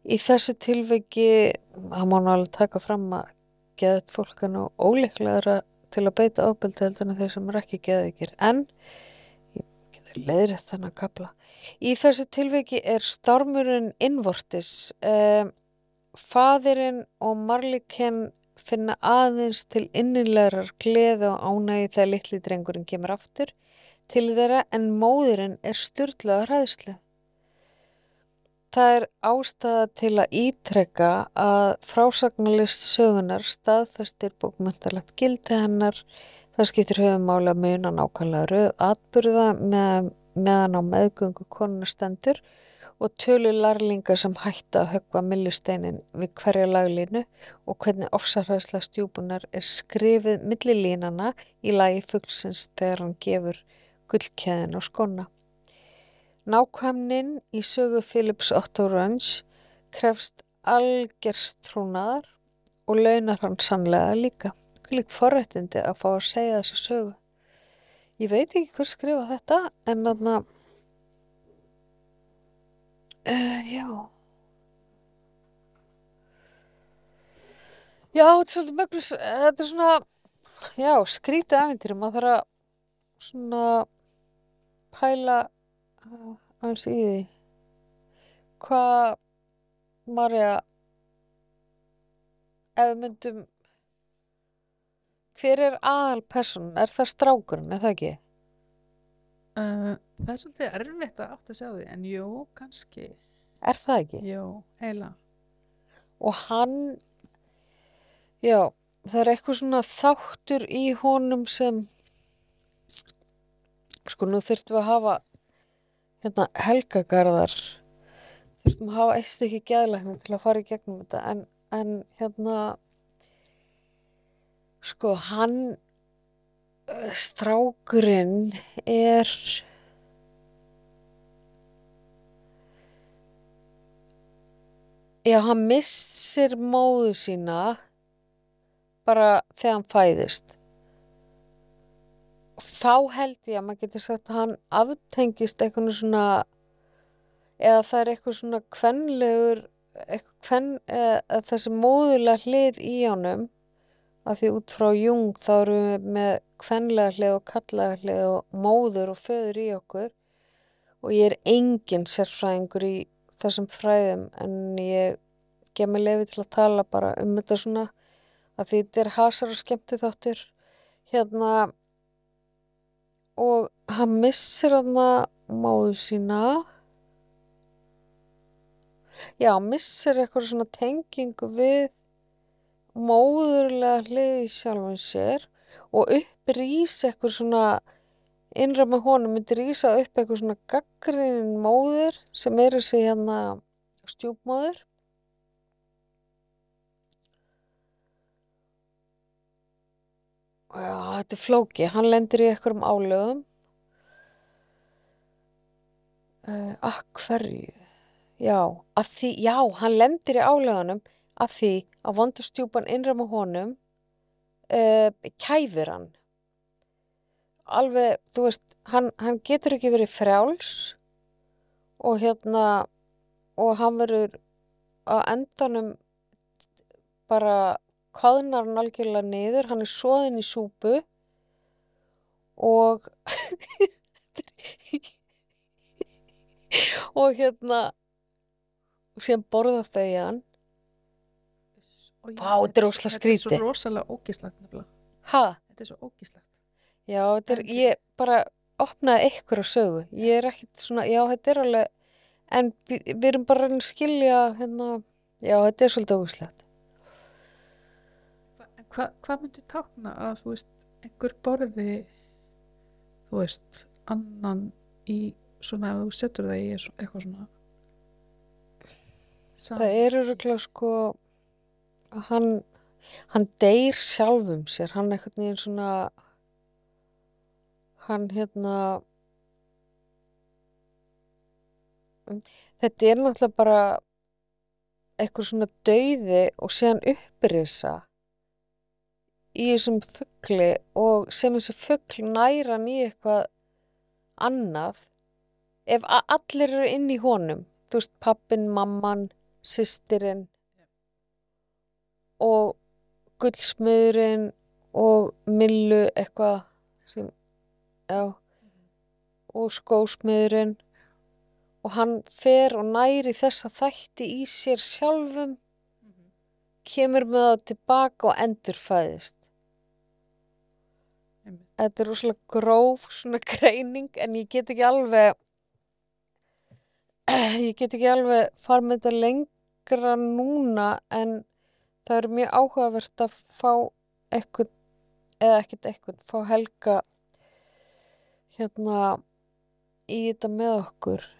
Í þessu tilviki, það má náttúrulega taka fram að geðt fólkan og óleiklegra til að beita ábyldi heldur en þeir sem er ekki geðvikir. En, ég getur leiðrið þannig að kapla, í þessu tilviki er stormurinn innvortis. Eh, fadirinn og marlikinn finna aðeins til innilegar gleð og ánægi þegar litli drengurinn kemur aftur til þeirra en móðurinn er styrlaður hæðslu. Það er ástæða til að ítrekka að frásagnalist sögunar staðfestir bókmyndalegt gildi hennar. Það skiptir höfumáli að muna nákvæmlega rauð atbyrða með, meðan á meðgöngu konustendur og tölu larlingar sem hætta að höggva millusteinin við hverja laglínu og hvernig ofsarhæðsla stjúpunar er skrifið millilínana í lagi fuglsins þegar hann gefur gullkeðin á skona. Nákvæmnin í sögu Philips Otto Ranch krefst algerst trúnaðar og launar hann sannlega líka. Lík forrættindi að fá að segja þessa sögu. Ég veit ekki hver skrifa þetta en þarna uh, já Já, þetta er svolítið möglis þetta er svona já, skrítið aðvindir maður þarf að svona pæla aðeins í því hvað Marja ef við myndum hver er aðal person? Er það strákurinn, er það ekki? Uh, það er svolítið erfitt að átt að sjá því, en jú, kannski. Er það ekki? Jú, heila. Og hann, já, það er eitthvað svona þáttur í honum sem, sko, nú þurftum við að hafa, hérna, helgagarðar, þurftum að hafa eitt ekki geðlækning til að fara í gegnum þetta, en, en hérna, sko, hann, eh, strákurinn er, já, hann missir móðu sína bara þegar hann fæðist. Þá held ég að maður getur sagt að hann aftengist eitthvað svona, eða það er eitthvað svona kvenlegur, eitthvað kven, eða þessi móðulega hlið í honum, að því út frá Jung þá erum við með kvenlega hlið og kallega hlið og móður og föður í okkur. Og ég er engin sérfræðingur í þessum fræðum en ég gef mig lefi til að tala bara um þetta svona að því þetta er hasar og skemmti þáttur hérna og hann missir hann móðu sína. Já, missir eitthvað svona tengingu við móðurlega hlið í sjálfum sér og upp rís eitthvað svona innra með honum myndi rísa upp eitthvað svona gaggrínin móður sem er þessi hérna stjúpmóður já, þetta er flóki hann lendir í einhverjum álögum. Uh, að hverju? Já, að því, já, hann lendir í álögunum að því að vondastjúpan innra með honum uh, kæfir hann. Alveg, þú veist hann, hann getur ekki verið frjáls og hérna og hann verður á endanum bara kvaðnar hann algjörlega niður hann er svoðin í súpu og og hérna síðan borða þau hann. Og ég- Vá, þetta er ógeðslega Þetta er svo rosalega ha, Þetta er svo ógislagt. já, þetta er, ég bara opnaði eitthvað að sögu. Ég er ekkert svona, já, þetta er alveg en við, erum bara að skilja hérna, já, þetta er svolítið óguslegt Hva, hvað myndi tákna að þú veist, einhver borði þú veist, annan í svona, ef þú setur það í eitthvað svona? Sam, það er öruglega sko að hann hann deyr sjálfum sér. Hann einhvern veginn svona hann hérna þetta er náttúrulega bara eitthvað svona dauði og síðan upprisa í þessum fuggli og sem þessi fuggl næran í eitthvað annað ef allir eru inn í honum þú veist, pappin, mamman systirinn og gullsmiðurinn og millu eitthvað sem, já og skósmiðurinn og hann fer og næri þessa þætti í sér sjálfum Mhm. kemur með það tilbaka og endurfæðist. Þetta er rosalega gróf svona greining en ég get ekki alveg ég get ekki alveg farið með þetta lengra núna en það er mjög áhugavert að fá eitthvað eða ekkert eitthvað, fá helga hérna í þetta með okkur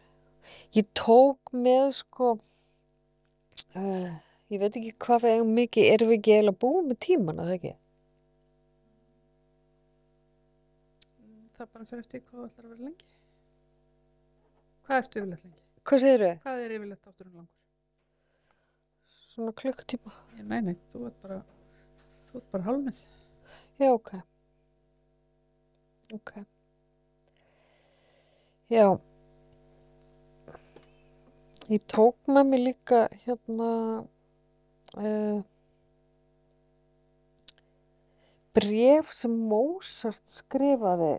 Ég tók með sko, uh, ég veit ekki hvað eigum mikið, erum við ekki eiginlega búið með tíman, að það ekki? Það bara fyrir eftir hvað þú ætlar að vera lengi. Hvað ertu yfirleitt lengi? Hvað segir þau? Hvað er yfirleitt átturinn langur? Svona klukkutíma? Nei, nei, þú ert bara, þú ert bara hálfnið. Já, ok. Ok. Já. Ég tók með mér líka hérna uh, bref sem Mozart skrifaði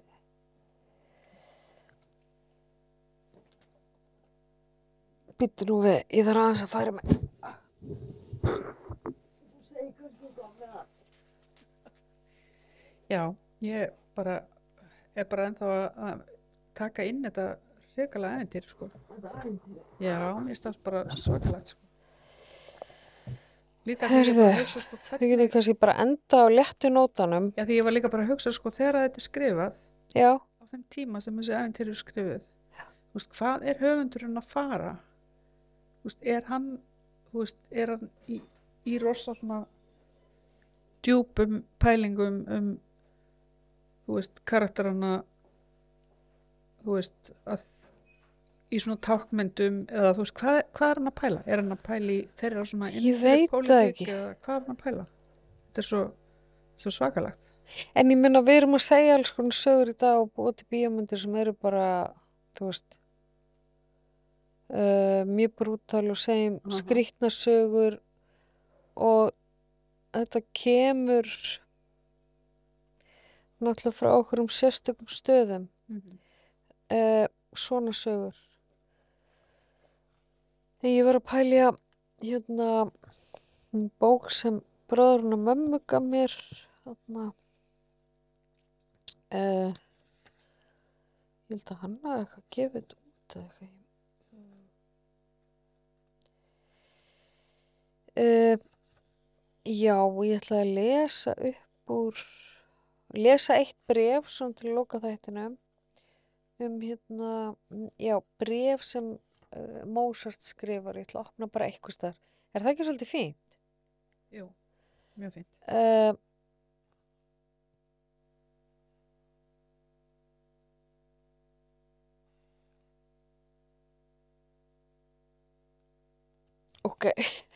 Býttu nú við, ég þarf aðeins að færa mig. Þú segir kannski eitthvað með það. Já, ég bara, er bara ennþá að, taka inn þetta hrikalega æventýri, sko. Þetta ævintýri. Já, mér það bara svakalegt, sko. Líka því Heyrðu, bara að hugsa, sko, hvernig, getum kannski bara enda á léttu nótanum. já, því ég var líka bara að hugsa, sko, þegar þetta er skrifað, Já, á þeim tíma sem þessi æventýri eru skrifuð, þú veist, hvað er höfundurinn að fara? Veist, er hann, veist, er hann í, í rosa svona djúpum pælingum um, þú veist, karakterana, þú veist, að í svona tákmyndum eða þú veist, hvað, hvað er hann að pæla? Er hann að pæla í þeirra svona pólitík ekki. Eða hvað er hann að pæla? Þetta er svo, svo svakalegt. en ég minna við erum að segja alls konar sögur í dag og búið til bíómyndir sem eru bara, þú veist, uh, mjög brútal og segjum Aha. skrýtna sögur og þetta kemur náttúrulega frá okkur um sérstökum stöðum, uh, svona sögur. Þegar ég var að pælja hérna bók sem bróðurinn og mömmu gaf mér þarna uh, ég held að hann hafi eitthvað gefið út eða eitthvað uh, já, ég ætla að lesa upp úr lesa eitt bref svona til að loka þættinum um hérna já, bref sem uh, Mozart skrifar, ég ætla að opna bara eitthvað þar er það ekki svolítið fínt? Jú, mjög fínt. Uh, ok.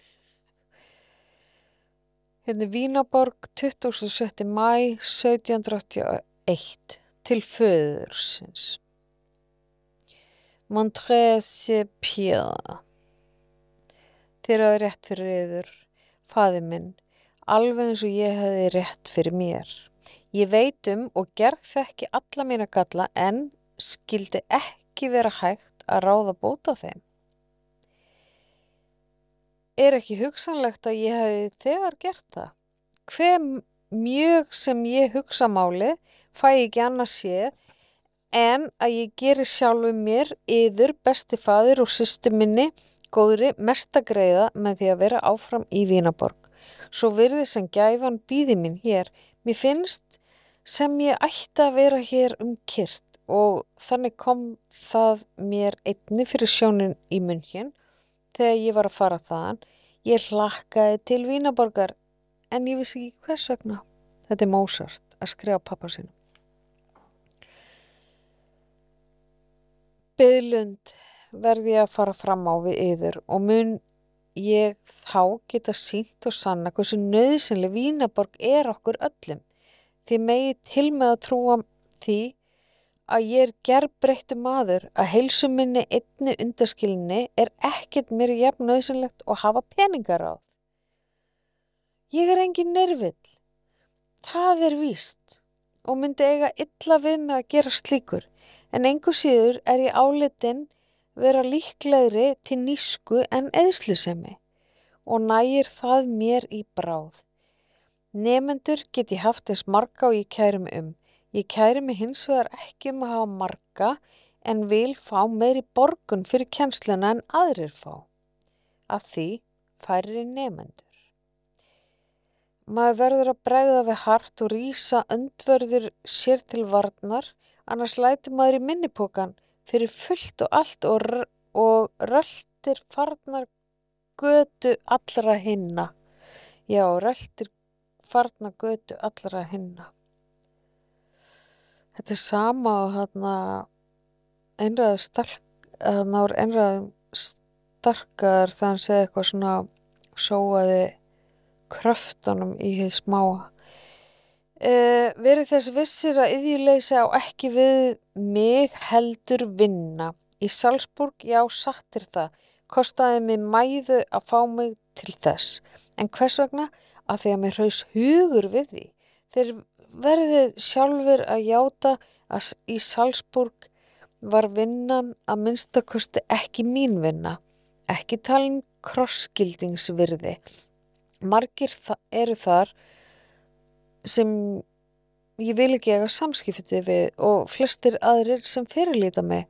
Hérna Vínaborg 27. mæ 1781 til föðursins. Montrese Pierre. Þér hafi rétt fyrir yður, faði minn, alveg eins og ég hefði rétt fyrir mér. Ég veit um og gerð þekki alla mína galla en skildi ekki vera hægt að ráða bóta þeim. Er ekki hugsanlegt að ég hefði þegar gert það? Hver mjög sem ég hugsa máli fæ ég ekki annars séð en að ég geri sjálfu mér yður besti faðir og sýstu minni góðri mesta greiða með því að vera áfram í Vínaborg. Svo virði sem gæfan býði mín hér. Mér finnst sem ég ætti að vera hér um kyrt og þannig kom það mér einni fyrir sjónin í munn þegar ég var að fara þaðan. Ég hlakkaði til Vínaborgar en ég vissi ekki hvers vegna. Þetta er Mozart að skrifa pappa sinu. Byðlund verði ég að fara fram á við yður og mun ég þá geta sínt og sanna hversu nöðsynlega Vínaborg er okkur öllum. Þið megi til með að trúa því að ég er gerbreyttu maður að heilsu minni einni undaskilinni er ekkert mér jafn nöðsynlegt og hafa peningar á. Ég er engin nervill. Það er víst og myndi eiga illa við mig að gera slíkur en engu síður er ég álitin vera líklegri til nýsku en eðslusemi og nægir það mér í bráð. Nefendur get ég haft eins marga og ég kæri mig um. Ég kæri mig hins vegar ekki um að hafa marga en vil fá meiri borgun fyrir kjensluna en aðrir fá. Að því færi nefendur. Maður verður að bregða við hart og rýsa öndverður sér til varnar, annars læti maður í minnipokan fyrir fullt og allt og og röltir farnar götu allra hinna. Já, röltir farnar götu allra hinna. Þetta er sama og þarna einræður stark, þarna voru einræður starkar þannig að segja eitthvað svona sóaði kröftunum í hér smáa. Uh, verið þess vissir að yðjuleysi á ekki við mig heldur vinna. Í Salzburg, já, sattir það. Kostaði mig mæðu að fá mig til þess. En hvers vegna? Að því að mér haus hugur við því. Þeir verðið sjálfur að játa að í Salzburg var vinnan að minnstakosti ekki mín vinna. Ekki talin krosskildingsvirði. Margir þa eru þar sem ég vil ekki eiga samskipti við og flestir aðrir sem fyrirlíta mig.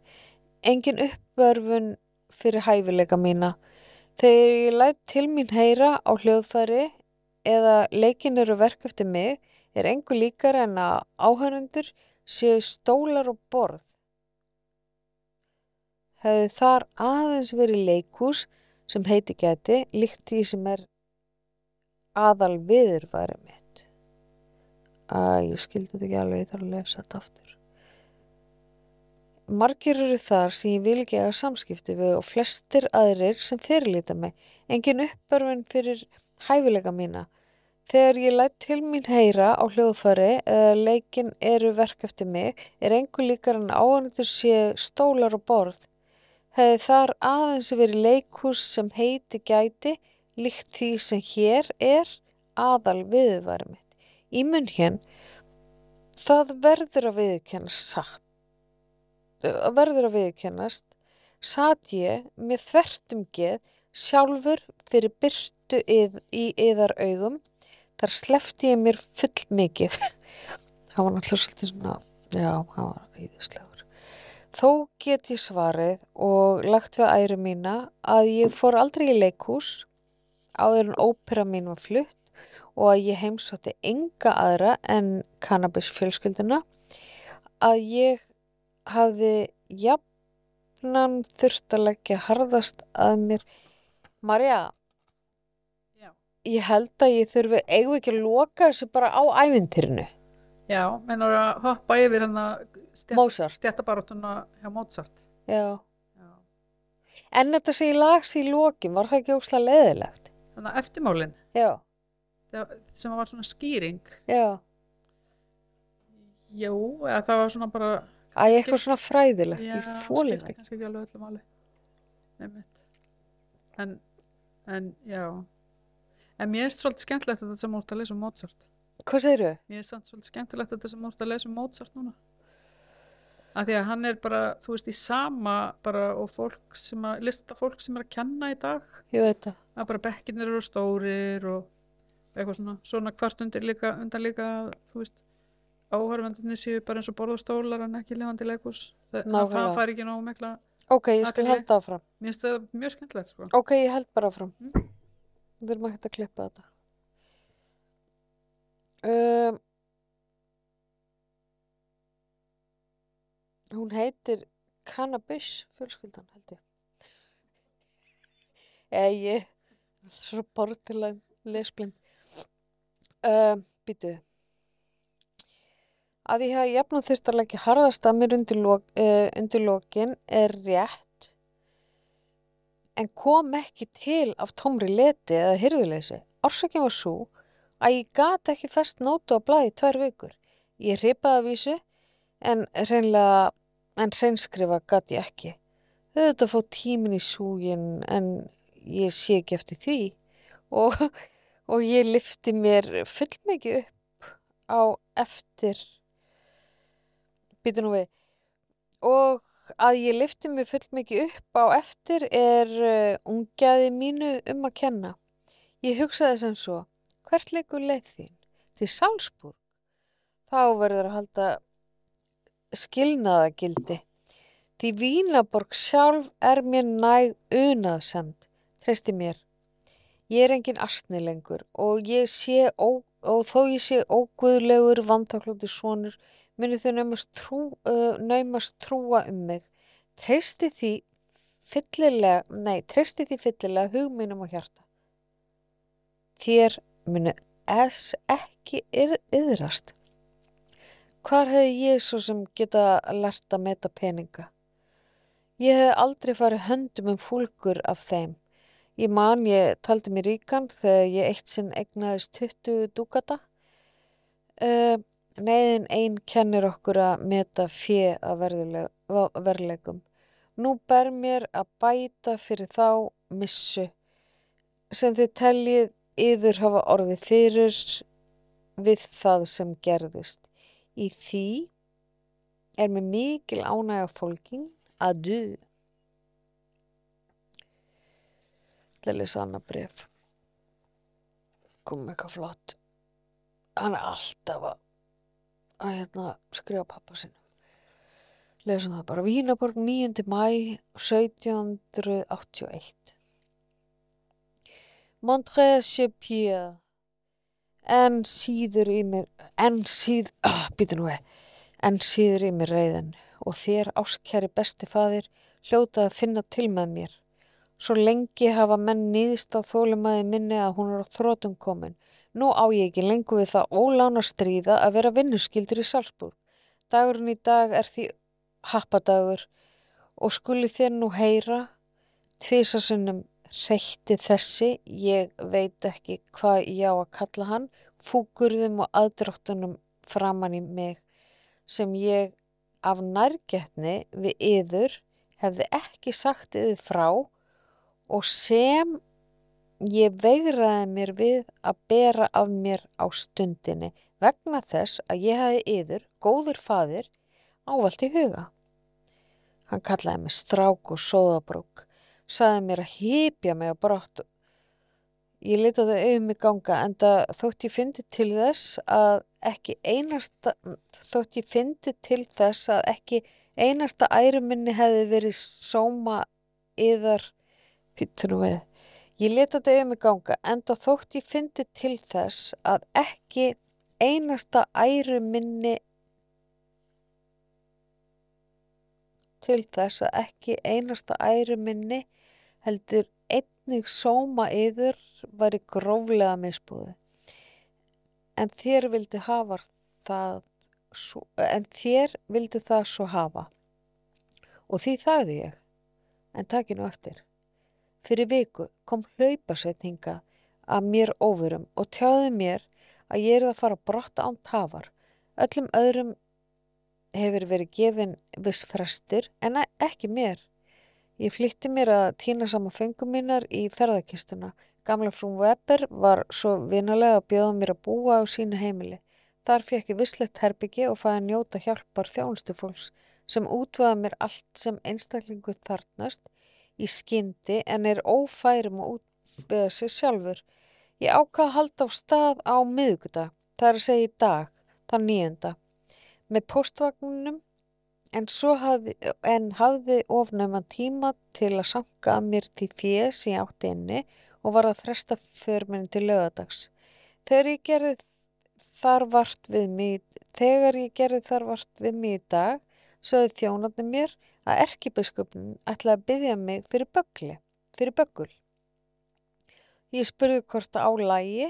Engin uppvörfun fyrir hæfileika mína. Þegar ég læt til mín heyra á hljóðfæri eða leikin eru verk eftir mig er engu líkar en að áhörundur séu stólar og borð. Hefði þar aðeins verið leikús sem heiti gæti líkt því sem er aðal viðurværi mitt. Æ, ég skildi þetta ekki alveg, ég þarf að lesa þetta aftur. Margir eru þar sem ég vil ekki eiga samskipti við og flestir aðrir sem fyrirlíta mig. Engin uppbörfin fyrir hæfileika mína. Þegar ég læt til mín heyra á hljóðfæri eða leikin eru verk eftir mig er engu líkar en áhörnundur sé stólar og borð. Hefði þar aðeins verið leikhús sem heiti gæti líkt því sem hér er aðal viðurværi mitt. Í munn hér, það verður að viðurkennast satt. Verður að viðurkennast, satt ég með þvertum geð sjálfur fyrir byrtu í yðar augum, þar slefti ég mér full mikið. Það var náttúrulega svolítið svona, já, það var íðislegur. Þó get ég svarið og lagt við æru mína að ég fór aldrei í leikhús áður en ópera mín var flutt og að ég heimsótti enga aðra en cannabis fjölskylduna að ég hafði jafnan þurft að leggja harðast að mér Marja. Ég held að ég þurfi eigum ekki að loka þessu bara á ævintýrinu Já, mennar að hoppa yfir Mozart. stjættabaróttuna hjá Mozart. Já. Já. en þetta sé í lags í lokin var það ekki óslega leðilegt Þannig að eftirmálin, já, það- sem var svona skýring, já, eða það var svona bara... Æ, eitthvað svona fræðilegt, Já, það. kannski ekki alveg öllu máli. Einmitt. En, en, já. En mér er svolítið skemmtilegt þetta sem úr að lesa um Mozart. Hvað segirðu? Mér er svolítið skemmtilegt þetta sem úr að lesa um Mozart núna. Af því að hann er bara, þú veist, í sama bara og fólk sem að, lista fólk sem er að kenna í dag, Ég veit það. að bara bekkirnir eru stórir og eitthvað svona, svona hvart undir líka, undan líka, þú veist, áhörfendunni séu bara eins og borðastólar en ekki lifandi leikus. Það, fær ekki nóg mikla, Ok, ég skal halda áfram. mér finnst það mjög skemmtilegt, sko. Ok, ég held bara áfram. Mm. Við erum ekki að klippa þetta. Um, hún heitir Cannabis fjölskyldan, held ég. Eða ég, svo bortilega lesblind. Um, býtu. Að ég hafa jafnum þurft að leggja harðast að mér undir, lok, uh, undir lokin er rétt en kom ekki til af tómri leti eða hyrðuleysi. Orsakinn var svo að ég gat ekki fest nótu á blaði í tvær vikur. Ég hripaði að vísu en hreinlega, en hreinskrifa gat ég ekki. Auðvitað fór tímin í súgin en ég sé ekki eftir því og, og ég lifti mér fullmikið upp á eftir býtu nú við og að ég lifti mig fullmikið upp á eftir er uh, ungjaði mínu um að kenna. Ég hugsaði sem svo, hvert leikur leið þín? Til Salzburg? Þá verður að halda skilnaðagildi. Því Vínaborg sjálf er mér næg unaðsend, treysti mér. Ég er engin astni lengur og, ég ó, og þó ég sé óguðlegur vantaklóti sonur muni þau naumast, trú, uh, naumast trúa um mig. Treysti því fyllilega, nei, treysti því fyllilega hug mínum og hjarta. Þér munu es ekki yðrast. Hvar hefði ég svo sem geta lært að meta peninga? Ég hef aldrei farið höndum um fúlgur af þeim. Ég man, ég taldi mér ríkan þegar ég eitt sinn egnaðist 20 dúkata. Uh, Neiðin einn kennir okkur að meta fjö af verðlegum. Nú ber mér að bæta fyrir þá missu sem þið teljið yður hafa orðið fyrir við það sem gerðist. Í því er mér mikil ánægja fólking að du. Það er lesa annað bref. Kom eitthvað flott. Hann er alltaf að, að hérna, skrifa pappa sinum. Lesum það bara. Vínaborg 9. mæ 1781. Montré Pierre en síður í mér en síð, oh, býtu nú eða en síður í mér reyðin og þér áskjæri besti fadir hljótað að finna til með mér svo lengi hafa menn nýðist á þólumæði minni að hún er á þrótum komin nú á ég ekki lengur við það ólána stríða að vera vinnuskildur í Salzburg. Dagurinn í dag er því happadagur og skuli þér nú heyra tvísasinnum reytti þessi, ég veit ekki hvað ég á að kalla hann, fúkurðum og aðdróttunum framann í mig sem ég af nærgetni við yður hefði ekki sagt yður frá og sem ég veigraði mér við að bera af mér á stundinni vegna þess að ég hefði yður, góður fadir, ávalt í huga. Hann kallaði mig strák og sóðabrúk saði mér að hýpja mig á brott. Ég það auðum í ganga en þótt ég fyndi til þess að ekki einasta, þótt ég fyndi til þess að ekki einasta æruminni hefði verið sóma yðar, pittunum við. Ég á það auðum í ganga en það þótt ég fyndi til þess að ekki einasta æruminni til þess að ekki einasta æruminni heldur einnig sóma yður væri gróflega misbúði. En þér vildi hafa það svo, en þér vildi það svo hafa. Og því þagði ég, en takinu eftir. Fyrir viku kom hlaupasetninga að mér óverum og tjáði mér að ég er að fara brott án tafar. Öllum öðrum hefur verið gefin viss frestur en ekki mér. Ég flytti mér að týna saman fengum mínar í ferðarkistuna. Gamla frún Weber var svo vinalega að bjóða mér að búa á sínu heimili. Þar fekk ég visslegt herbyggi og fæði njóta hjálpar þjónustu fólks sem útvaða mér allt sem einstaklingu þarnast í skyndi en er ófærum að útbyða sig sjálfur. Ég ákvaða að halda á stað á miðugudag, það er að segja í dag, það nýjunda. Með postvagninum En, hafði, en hafði ofnæman tíma til að sanka að mér til fjés í átti inni og var að fresta förminni til lögadags. Ég þegar ég gerði þar vart við mig í dag, sögði þjónandi mér að erkibiskupin ætlaði að byggja mig fyrir böggli, fyrir böggul. Ég spurði hvort það á lægi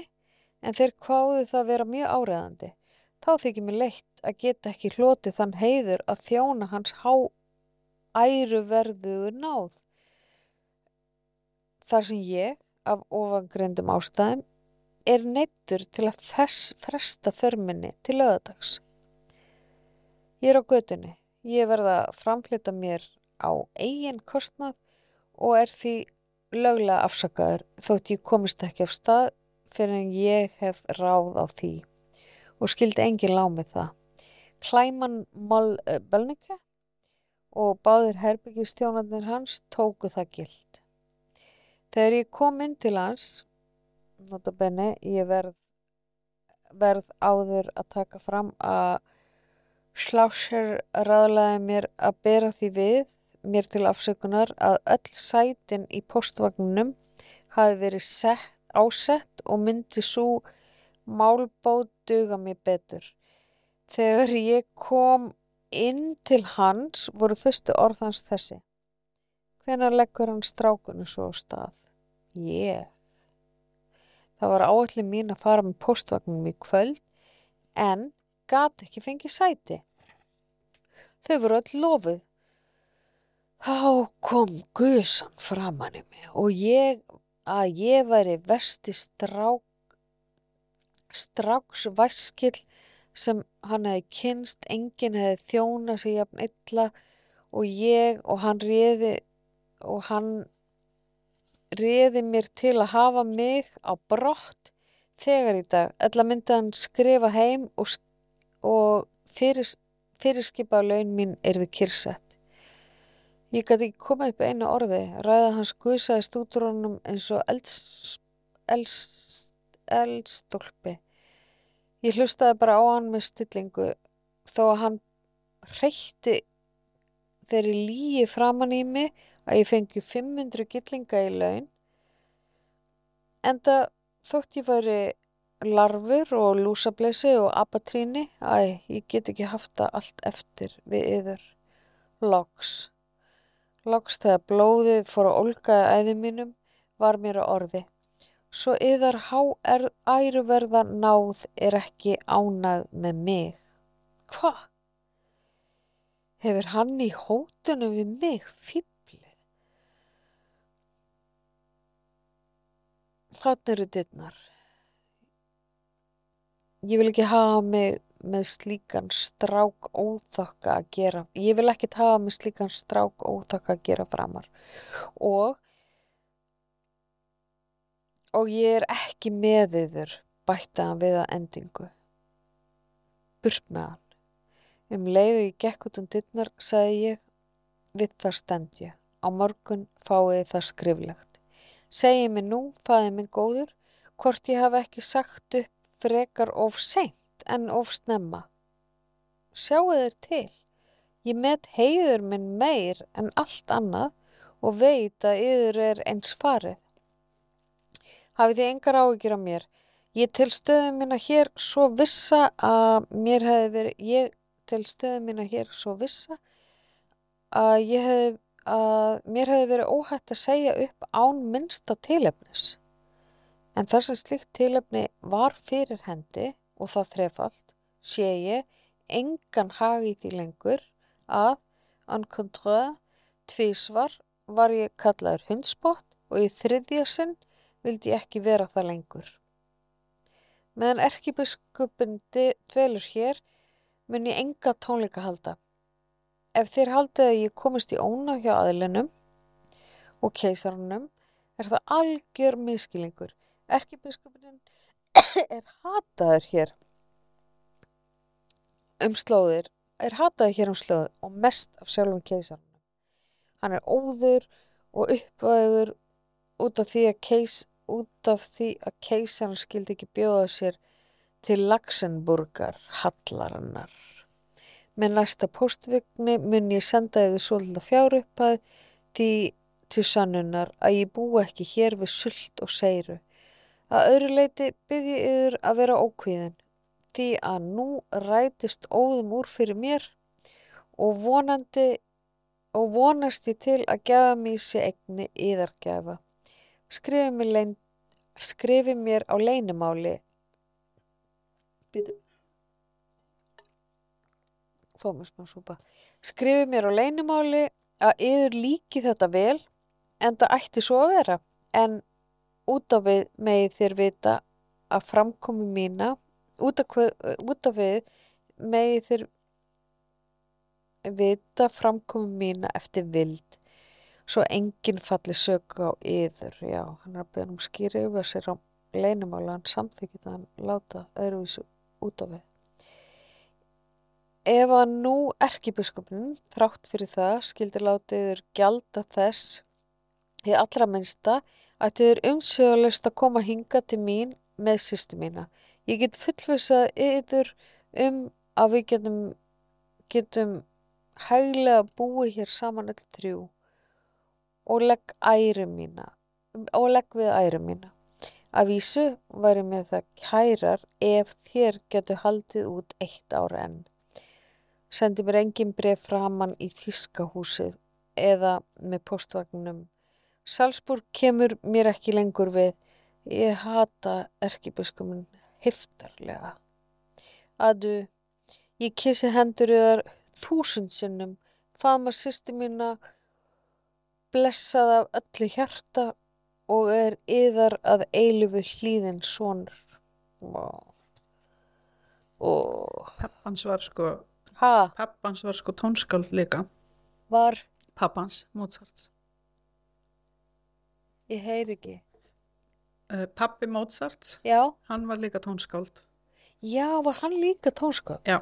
en þeir kváði það vera mjög áreðandi. Þá þykir mér leitt að geta ekki hlotið þann heiður að þjóna hans há æruverðu náð. Þar sem ég, af ofangrindum ástæðum, er neittur til að fess, fresta förminni til löðadags. Ég er á gödunni. Ég verða að framflita mér á eigin kostnað og er því löglega afsakaður þótt ég komist ekki af stað fyrir en ég hef ráð á því og skildi engin lág með það. Klæman Mál uh, Bölninga og báðir herbyggistjónarnir hans tóku það gild. Þegar ég kom inn til hans, notabenni, ég verð, verð áður að taka fram að Slásser ræðlaði mér að bera því við, mér til afsökunar, að öll sætin í postvagninum hafi verið sett, ásett og myndi svo málbót duga mér betur. Þegar ég kom inn til hans voru fyrstu orðans þessi. Hvenær leggur hann strákunum svo á stað? Ég. Það var áallin mín að fara með postvagnum í kvöld en gat ekki fengið sæti. Þau voru öll lofuð. Þá kom gusan framann í mig og ég að ég væri vesti strák, stráksvaskill sem hann hefði kynst, enginn hefði þjóna sig jafn illa og ég og hann réði og hann réði mér til að hafa mig á brott þegar í dag. Ætla myndi hann skrifa heim og, og fyrir, fyrirskipa laun mín erðu kyrsett. Ég gæti ekki koma upp einu orði, ræða hans úr honum eins og eldstólpi. Ég hlustaði bara á hann með stillingu þó að hann reytti þeirri líi framann í mig að ég fengi 500 gillinga í laun. Enda þótt ég væri larfur og lúsableysi og apatríni, æ, ég get ekki haft það allt eftir við yður. Loks. Loks þegar blóðið fór að olga æði mínum var mér að orði. Svo yðar há er æruverða náð er ekki ánað með mig. Hva? Hefur hann í hótunum við mig fýblið? Þannig eru dittnar. Ég vil ekki hafa mig með slíkan strák óþokka að gera ég vil ekki hafa með slíkan strák óþokka að gera framar. Og og ég er ekki með yfir bættaðan við að endingu. Burt með hann. Um leiðu ég gekk út um dittnar sagði ég við það stend ég. Á morgun fáið það skriflegt. Segi mig nú, fæði minn góður hvort ég hafa ekki sagt upp frekar of seint en of snemma. Sjáu þeir til. Ég met heiður minn meir en allt annað og veit að yður er eins farið. Hafið þið engar áhyggjur á mér. Ég til stöðu mína hér svo vissa að mér hefði verið, ég til stöðu mína hér svo vissa að hefði, að mér hefði verið óhætt að segja upp án minnsta tilefnis. En þar sem slikt tilefni var fyrir hendi og það þrefald sé ég engan hag í því lengur að en kontra tvísvar var ég kallaður hundspott og í þriðja sinn vildi ég ekki vera það lengur. Meðan erkibiskupin dvelur hér mun ég enga tónleika halda. Ef þér haldið að ég komist í óna hjá aðlinum og keisarunum er það algjör miskilingur. Erkibiskupin er hataður hér um slóðir, er hataður hér um slóðir og mest af sjálfum keisarnum. Hann er óður og uppvægur út af því að, keis, út af því að keisarn skildi ekki bjóða sér til Laxenburgar hallarinnar. Með næsta postvigni mun ég senda þið svolítið fjárupphað því til sannunar að ég bú ekki hér við sult og seiru Að öðru leiti byrði yfir að vera ókvíðin því að nú rætist óðum úr fyrir mér og vonandi og vonast ég til að gefa mér sér egni yðargefa. Skrifi mér, lein, skrifi mér á leinumáli skrifi mér á leinumáli að yður líki þetta vel en það ætti svo að vera en út af við megið þér vita að framkomi mína út af, út af við megið þér vita framkomi mína eftir vild svo enginn falli söku á yður. Já, hann er að beða um skýri yfir sér á leinumála hann samþykit að hann láta öðruvísu út af við. Ef að nú erkibiskupin þrátt fyrir það skildir láta yður gjalda þess því allra minnsta að þið er umsögulegst að koma hinga til mín með sýstu mína. Ég get fullvisað yfir um að við getum, getum hæglega búið hér saman öll trjú og legg æri mína og legg við æri mína. Að vísu væri með það kærar ef þér getur haldið út eitt ára enn. Sendi mér engin bref framann í Þískahúsið eða með postvagnum. Salzburg kemur mér ekki lengur við. Ég hata erkibiskumin heftarlega. Adu, ég kissi hendur yðar þúsund sinnum, faðma sýsti mína, blessað af öllu hjarta og er yðar að eilifu hlýðin sonur. Vá. Og, Pappans var sko, ha, pappans var sko tónskáld líka. var, Pappans, Mozart. Ég heyri ekki. Uh, pappi Mozart, Já, hann var líka tónskáld. já, var hann líka tónskap? Já,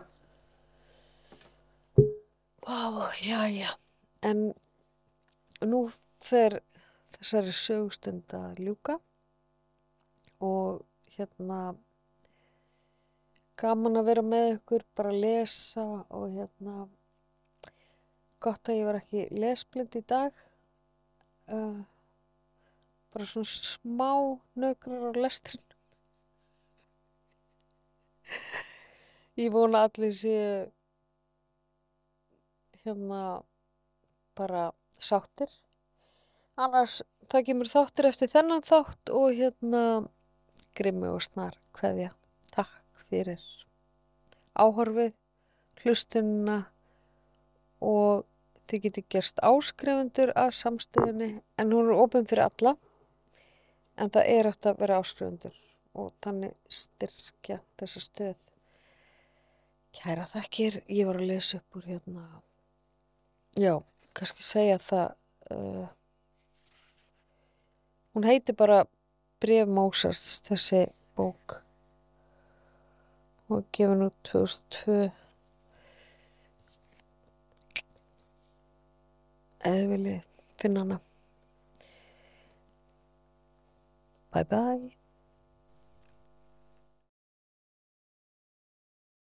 Vá, já, já. En nú fer þessari sögustund að ljúka og hérna gaman að vera með ykkur, bara að lesa og hérna gott að ég var ekki lesblind í dag. Uh, bara svona smá nökrar á lestrin. Ég vona allir séu hérna bara sáttir. Annars það kemur þáttir eftir þennan þátt og hérna grimmi og snar kveðja. Takk fyrir áhorfið, hlustununa og þið geti gerst áskrifundur af samstöðunni en hún er opinn fyrir alla en það er eftir að vera áskrifundur og þannig styrkja þessa stöð. Kæra þakkir, ég var að lesa upp úr hérna. Já, kannski segja það uh, hún heitir bara Bref Mósarts þessi bók. Og gefin út 2002 eða viljið finna hana Bye bye